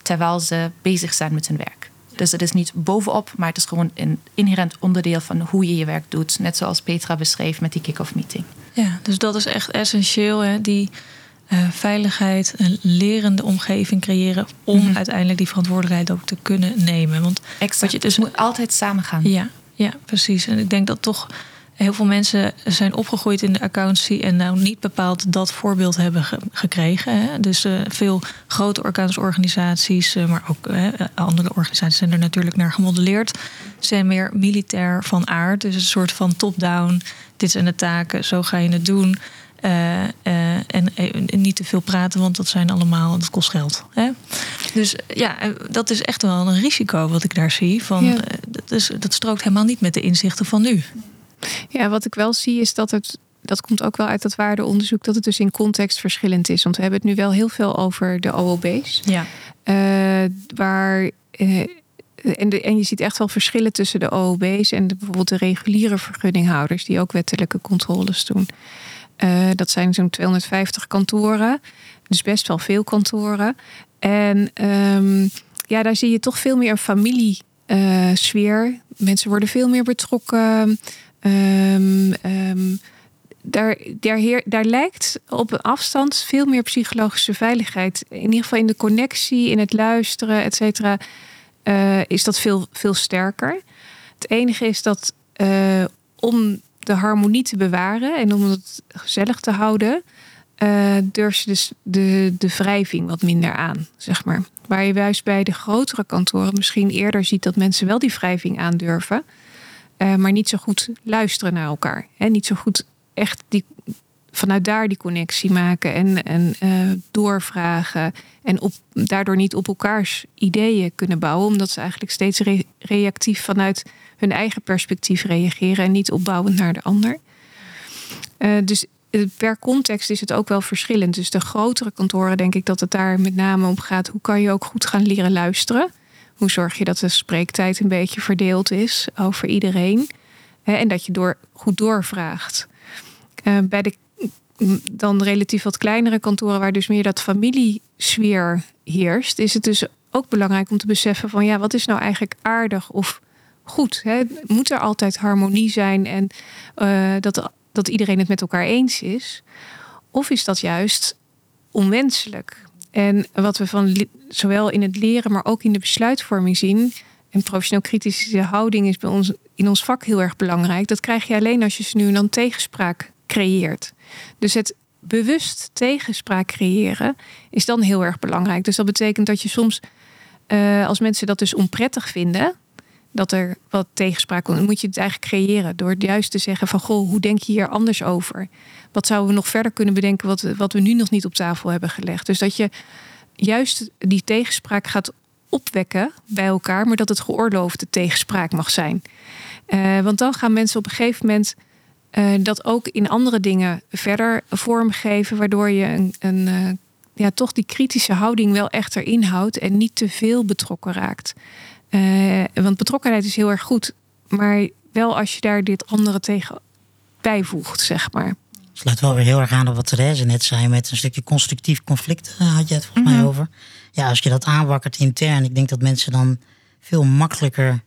terwijl ze bezig zijn met hun werk. Dus het is niet bovenop, maar het is gewoon een inherent onderdeel van hoe je je werk doet. Net zoals Petra beschreef met die kick-off meeting. Ja, dus dat is echt essentieel. Hè? Die uh, veiligheid, een lerende omgeving creëren om mhm. uiteindelijk die verantwoordelijkheid ook te kunnen nemen. Want exact. Je dus, het moet altijd samen gaan. Ja, ja, precies. En ik denk dat toch heel veel mensen zijn opgegroeid in de accountancy en nou niet bepaald dat voorbeeld hebben gekregen. Hè. Dus uh, veel grote accountansorganisaties, uh, maar ook uh, andere organisaties zijn er natuurlijk naar gemodelleerd, zijn meer militair van aard. Dus een soort van top-down, dit zijn de taken, zo ga je het doen. en niet te veel praten, want dat zijn allemaal, dat kost geld. Hè? Dus ja, dat is echt wel een risico wat ik daar zie. Van, ja. dat, is, dat strookt helemaal niet met de inzichten van nu. Ja, wat ik wel zie is dat het dat komt ook wel uit dat waardeonderzoek, dat het dus in context verschillend is. Want we hebben het nu wel heel veel over de OOB's. Ja. Uh, waar. Uh, en, de, en je ziet echt wel verschillen tussen de OOB's en de, bijvoorbeeld de reguliere vergunninghouders, die ook wettelijke controles doen. Uh, dat zijn zo'n 250 kantoren, dus best wel veel kantoren. En um, ja, daar zie je toch veel meer een familiesfeer. Mensen worden veel meer betrokken. Um, um, daar, daar, daar lijkt op een afstand veel meer psychologische veiligheid. In ieder geval in de connectie, in het luisteren, et cetera, uh, is dat veel, veel sterker. Het enige is dat uh, om de harmonie te bewaren en om het gezellig te houden, uh, durf je dus de, de wrijving wat minder aan, zeg maar. Waar je juist bij de grotere kantoren misschien eerder ziet dat mensen wel die wrijving aandurven. Uh, maar niet zo goed luisteren naar elkaar. Hè? Niet zo goed echt die, vanuit daar die connectie maken en, en uh, doorvragen. En op, daardoor niet op elkaars ideeën kunnen bouwen, omdat ze eigenlijk steeds re reactief vanuit hun eigen perspectief reageren en niet opbouwend naar de ander. Uh, dus per context is het ook wel verschillend. Dus de grotere kantoren denk ik dat het daar met name om gaat. Hoe kan je ook goed gaan leren luisteren? Hoe zorg je dat de spreektijd een beetje verdeeld is over iedereen? En dat je door, goed doorvraagt. Uh, bij de dan relatief wat kleinere kantoren, waar dus meer dat familiesfeer heerst, is het dus ook belangrijk om te beseffen van ja, wat is nou eigenlijk aardig of goed? Hè? Moet er altijd harmonie zijn en uh, dat, dat iedereen het met elkaar eens is? Of is dat juist onwenselijk? En wat we van zowel in het leren, maar ook in de besluitvorming zien. En professioneel kritische houding is bij ons in ons vak heel erg belangrijk. Dat krijg je alleen als je ze nu en dan tegenspraak creëert. Dus het bewust tegenspraak creëren is dan heel erg belangrijk. Dus dat betekent dat je soms, uh, als mensen dat dus onprettig vinden, dat er wat tegenspraak komt, dan moet je het eigenlijk creëren door juist te zeggen van goh, hoe denk je hier anders over? Wat zouden we nog verder kunnen bedenken wat, wat we nu nog niet op tafel hebben gelegd? Dus dat je juist die tegenspraak gaat opwekken bij elkaar, maar dat het geoorloofde tegenspraak mag zijn. Uh, want dan gaan mensen op een gegeven moment uh, dat ook in andere dingen verder vormgeven, waardoor je een, een uh, ja, toch die kritische houding wel echt erin houdt en niet te veel betrokken raakt. Want betrokkenheid is heel erg goed, maar wel als je daar dit andere tegen bijvoegt, zeg maar. sluit wel weer heel erg aan op wat Therese net zei. Met een stukje constructief conflict uh, had je het volgens mij Mhm. over. Ja, als je dat aanwakkert intern. Ik denk dat mensen dan veel makkelijker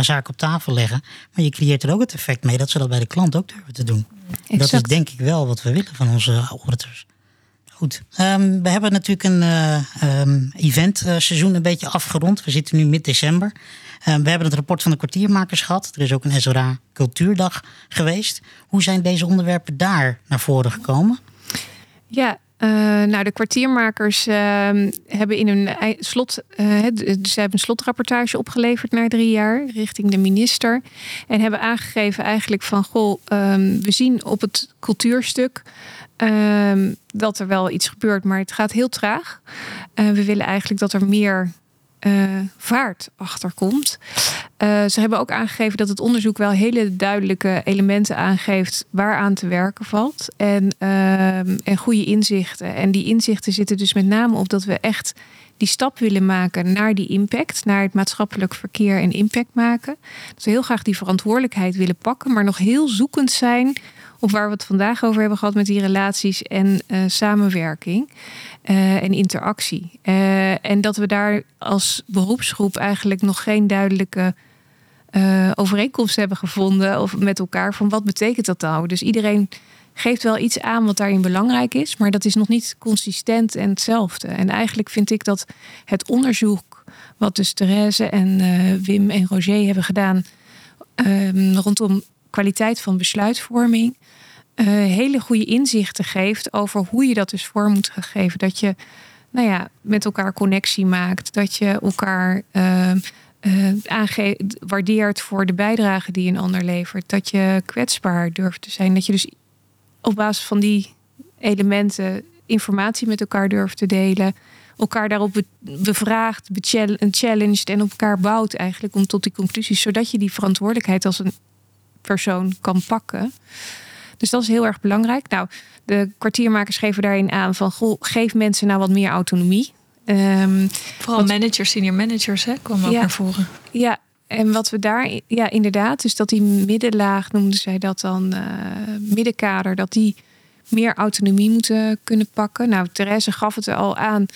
zaken op tafel leggen. Maar je creëert er ook het effect mee dat ze dat bij de klant ook durven te doen. Dat is denk ik wel wat we willen van onze auditors. Ehm, we hebben natuurlijk een eh ehm, eventseizoen een beetje afgerond. We zitten nu mid-december. Ehm, we hebben het rapport van de kwartiermakers gehad. Er is ook een SRA Cultuurdag geweest. Hoe zijn deze onderwerpen daar naar voren gekomen? Ja, eh, nou de kwartiermakers hebben in hun slot, eh, het- ze hebben een slotrapportage opgeleverd na drie jaar richting de minister. En hebben aangegeven eigenlijk van goh, we zien op het cultuurstuk ehm, dat er wel iets gebeurt, maar het gaat heel traag. Eh, we willen eigenlijk dat er meer eh, vaart achter komt. Eh, ze hebben ook aangegeven dat het onderzoek wel hele duidelijke elementen aangeeft waaraan te werken valt. En, ehm, en goede inzichten. En die inzichten zitten dus met name op dat we echt die stap willen maken naar die impact, naar het maatschappelijk verkeer en impact maken. Dat we heel graag die verantwoordelijkheid willen pakken, maar nog heel zoekend zijn op waar we het vandaag over hebben gehad met die relaties en eh, samenwerking eh, en interactie. Eh, en dat we daar als beroepsgroep eigenlijk nog geen duidelijke overeenkomst hebben gevonden of met elkaar van wat betekent dat nou. Dus iedereen geeft wel iets aan wat daarin belangrijk is, maar dat is nog niet consistent en hetzelfde. En eigenlijk vind ik dat het onderzoek wat dus Therese en Wim en Roger hebben gedaan ehm, rondom kwaliteit van besluitvorming, eh, hele goede inzichten geeft over hoe je dat dus vorm moet geven. Dat je nou ja, met elkaar connectie maakt, dat je elkaar eh, aange- waardeert voor de bijdrage die een ander levert. Dat je kwetsbaar durft te zijn. Dat je dus op basis van die elementen informatie met elkaar durft te delen. Elkaar daarop be- bevraagt, challenged en op elkaar bouwt eigenlijk om tot die conclusies. Zodat je die verantwoordelijkheid als een persoon kan pakken. Dus dat is heel erg belangrijk. Nou, de kwartiermakers geven daarin aan van goh, geef mensen nou wat meer autonomie. Ehm, Vooral managers, senior managers, hè, kwam ook Ja. naar voren. Ja, en wat we daar, ja, inderdaad, dus dat die middenlaag noemden zij dat dan, eh, middenkader, dat die meer autonomie moeten kunnen pakken. Nou, Therese gaf het er al aan.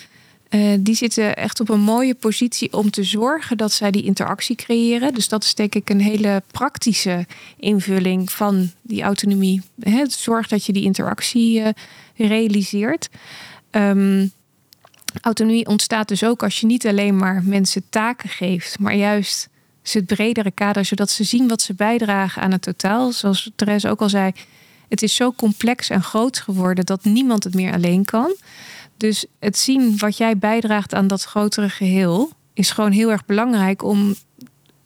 Eh, die zitten echt op een mooie positie om te zorgen dat zij die interactie creëren. Dus dat is denk ik een hele praktische invulling van die autonomie. Hè, zorg dat je die interactie eh, realiseert. Ehm, autonomie ontstaat dus ook als je niet alleen maar mensen taken geeft, maar juist is het bredere kader, zodat ze zien wat ze bijdragen aan het totaal. Zoals Therese ook al zei, het is zo complex en groot geworden dat niemand het meer alleen kan. Dus het zien wat jij bijdraagt aan dat grotere geheel is gewoon heel erg belangrijk om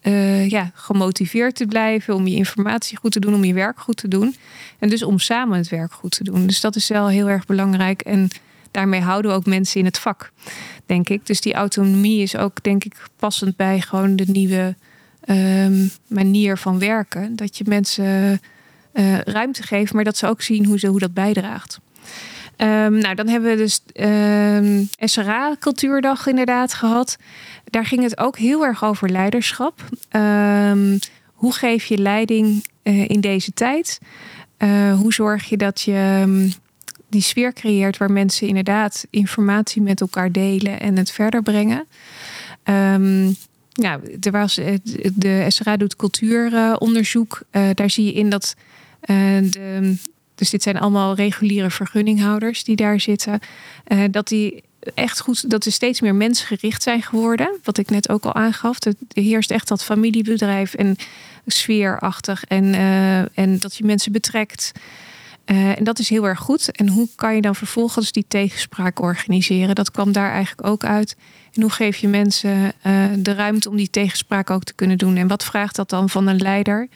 eh, ja, gemotiveerd te blijven, om je informatie goed te doen, om je werk goed te doen. En dus om samen het werk goed te doen. Dus dat is wel heel erg belangrijk. En daarmee houden we ook mensen in het vak, denk ik. Dus die autonomie is ook, denk ik, passend bij gewoon de nieuwe ehm, manier van werken. Dat je mensen eh, ruimte geeft, maar dat ze ook zien hoe, ze, hoe dat bijdraagt. Ehm, nou, dan hebben we dus ehm, SRA Cultuurdag inderdaad gehad. Daar ging het ook heel erg over leiderschap. Ehm, hoe geef je leiding eh, in deze tijd? Eh, hoe zorg je dat je die sfeer creëert waar mensen inderdaad informatie met elkaar delen en het verder brengen? Nou, er was, eh, de SRA doet cultuuronderzoek. Daar zie je in dat de, dus dit zijn allemaal reguliere vergunninghouders die daar zitten. eh, dat die echt goed, dat er steeds meer mensgericht zijn geworden. Wat ik net ook al aangaf. Er heerst echt dat familiebedrijf en sfeerachtig. En, eh, en dat je mensen betrekt. Eh, en dat is heel erg goed. En hoe kan je dan vervolgens die tegenspraak organiseren? Dat kwam daar eigenlijk ook uit. En hoe geef je mensen de ruimte om die tegenspraak ook te kunnen doen? En wat vraagt dat dan van een leider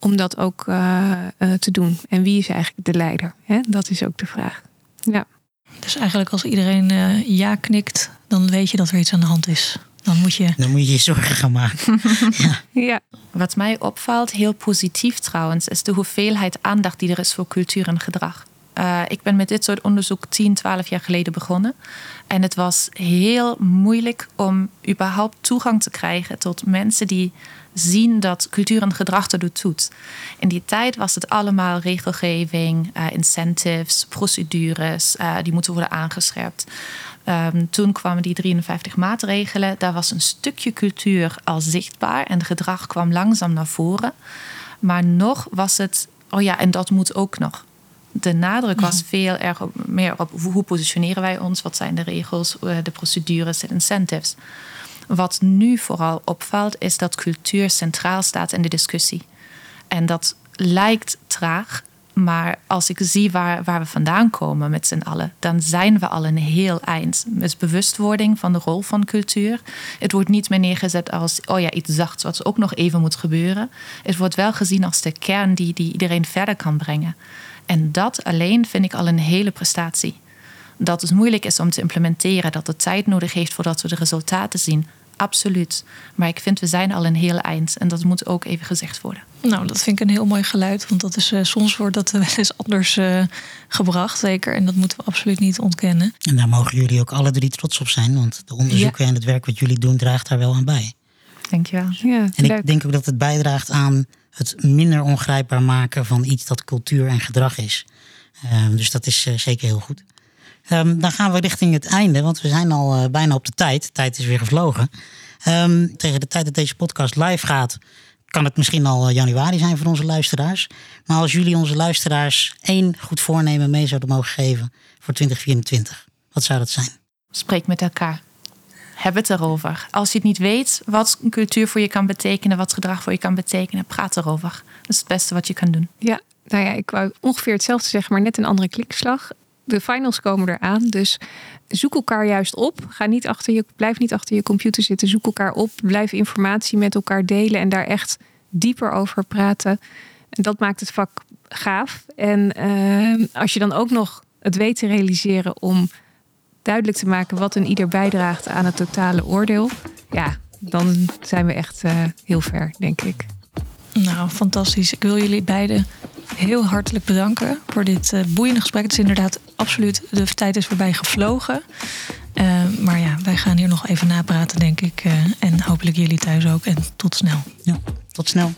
om dat ook eh, eh, te doen? En wie is eigenlijk de leider? Hè? Dat is ook de vraag. Ja. Dus eigenlijk als iedereen eh, ja knikt, dan weet je dat er iets aan de hand is. Dan moet je. Dan moet je je zorgen gaan maken. ja. Wat mij opvalt, heel positief trouwens, is de hoeveelheid aandacht die er is voor cultuur en gedrag. Uh, ik ben met dit soort onderzoek 10, 12 jaar geleden begonnen. En het was heel moeilijk om überhaupt toegang te krijgen tot mensen die zien dat cultuur en gedrag er doet. In die tijd was het allemaal regelgeving, uh, incentives, procedures, uh, die moeten worden aangescherpt. Um, toen kwamen die 53 maatregelen. Daar was een stukje cultuur al zichtbaar en gedrag kwam langzaam naar voren. Maar nog was het, oh ja, en dat moet ook nog. De nadruk was veel erg meer op hoe positioneren wij ons, wat zijn de regels, eh, de procedures, de incentives. Wat nu vooral opvalt, is dat cultuur centraal staat in de discussie. En dat lijkt traag, maar als ik zie waar, waar we vandaan komen met z'n allen, dan zijn we al een heel eind. Met bewustwording van de rol van cultuur. Het wordt niet meer neergezet als oh ja, iets zachts wat ook nog even moet gebeuren. Het wordt wel gezien als de kern die, die iedereen verder kan brengen. En dat alleen vind ik al een hele prestatie. Dat het moeilijk is om te implementeren, dat het tijd nodig heeft voordat we de resultaten zien. Absoluut. Maar ik vind we zijn al een heel eind en dat moet ook even gezegd worden. Nou, dat vind ik een heel mooi geluid. Want dat is, uh, soms wordt dat wel eens anders uh, gebracht, zeker. En dat moeten we absoluut niet ontkennen. En daar mogen jullie ook alle drie trots op zijn. Want de onderzoeken ja. en het werk wat jullie doen draagt daar wel aan bij. Dankjewel. Ja, en ik denk ook dat het bijdraagt aan het minder ongrijpbaar maken van iets dat cultuur en gedrag is. Uh, dus dat is uh, zeker heel goed. Um, dan gaan we richting het einde, want we zijn al uh, bijna op de tijd. De tijd is weer gevlogen. Um, tegen de tijd dat deze podcast live gaat, kan het misschien al januari zijn voor onze luisteraars. Maar als jullie onze luisteraars één goed voornemen mee zouden mogen geven voor 2024, wat zou dat zijn? Spreek met elkaar. Heb het erover. Als je het niet weet wat cultuur voor je kan betekenen, wat gedrag voor je kan betekenen, praat erover. Dat is het beste wat je kan doen. Ja, nou ja, ik wou ongeveer hetzelfde zeggen, maar net een andere klikslag. De finals komen eraan, dus zoek elkaar juist op. Ga niet achter je, blijf niet achter je computer zitten. Zoek elkaar op. Blijf informatie met elkaar delen en daar echt dieper over praten. En dat maakt het vak gaaf. En uh, als je dan ook nog het weet te realiseren om duidelijk te maken wat een ieder bijdraagt aan het totale oordeel, ja, dan zijn we echt uh, heel ver, denk ik. Nou, fantastisch. Ik wil jullie beiden heel hartelijk bedanken voor dit uh, boeiende gesprek. Het is inderdaad absoluut, de tijd is voorbij gevlogen. Uh, maar ja, wij gaan hier nog even napraten, denk ik. Uh, en hopelijk jullie thuis ook. En tot snel. Ja, tot snel.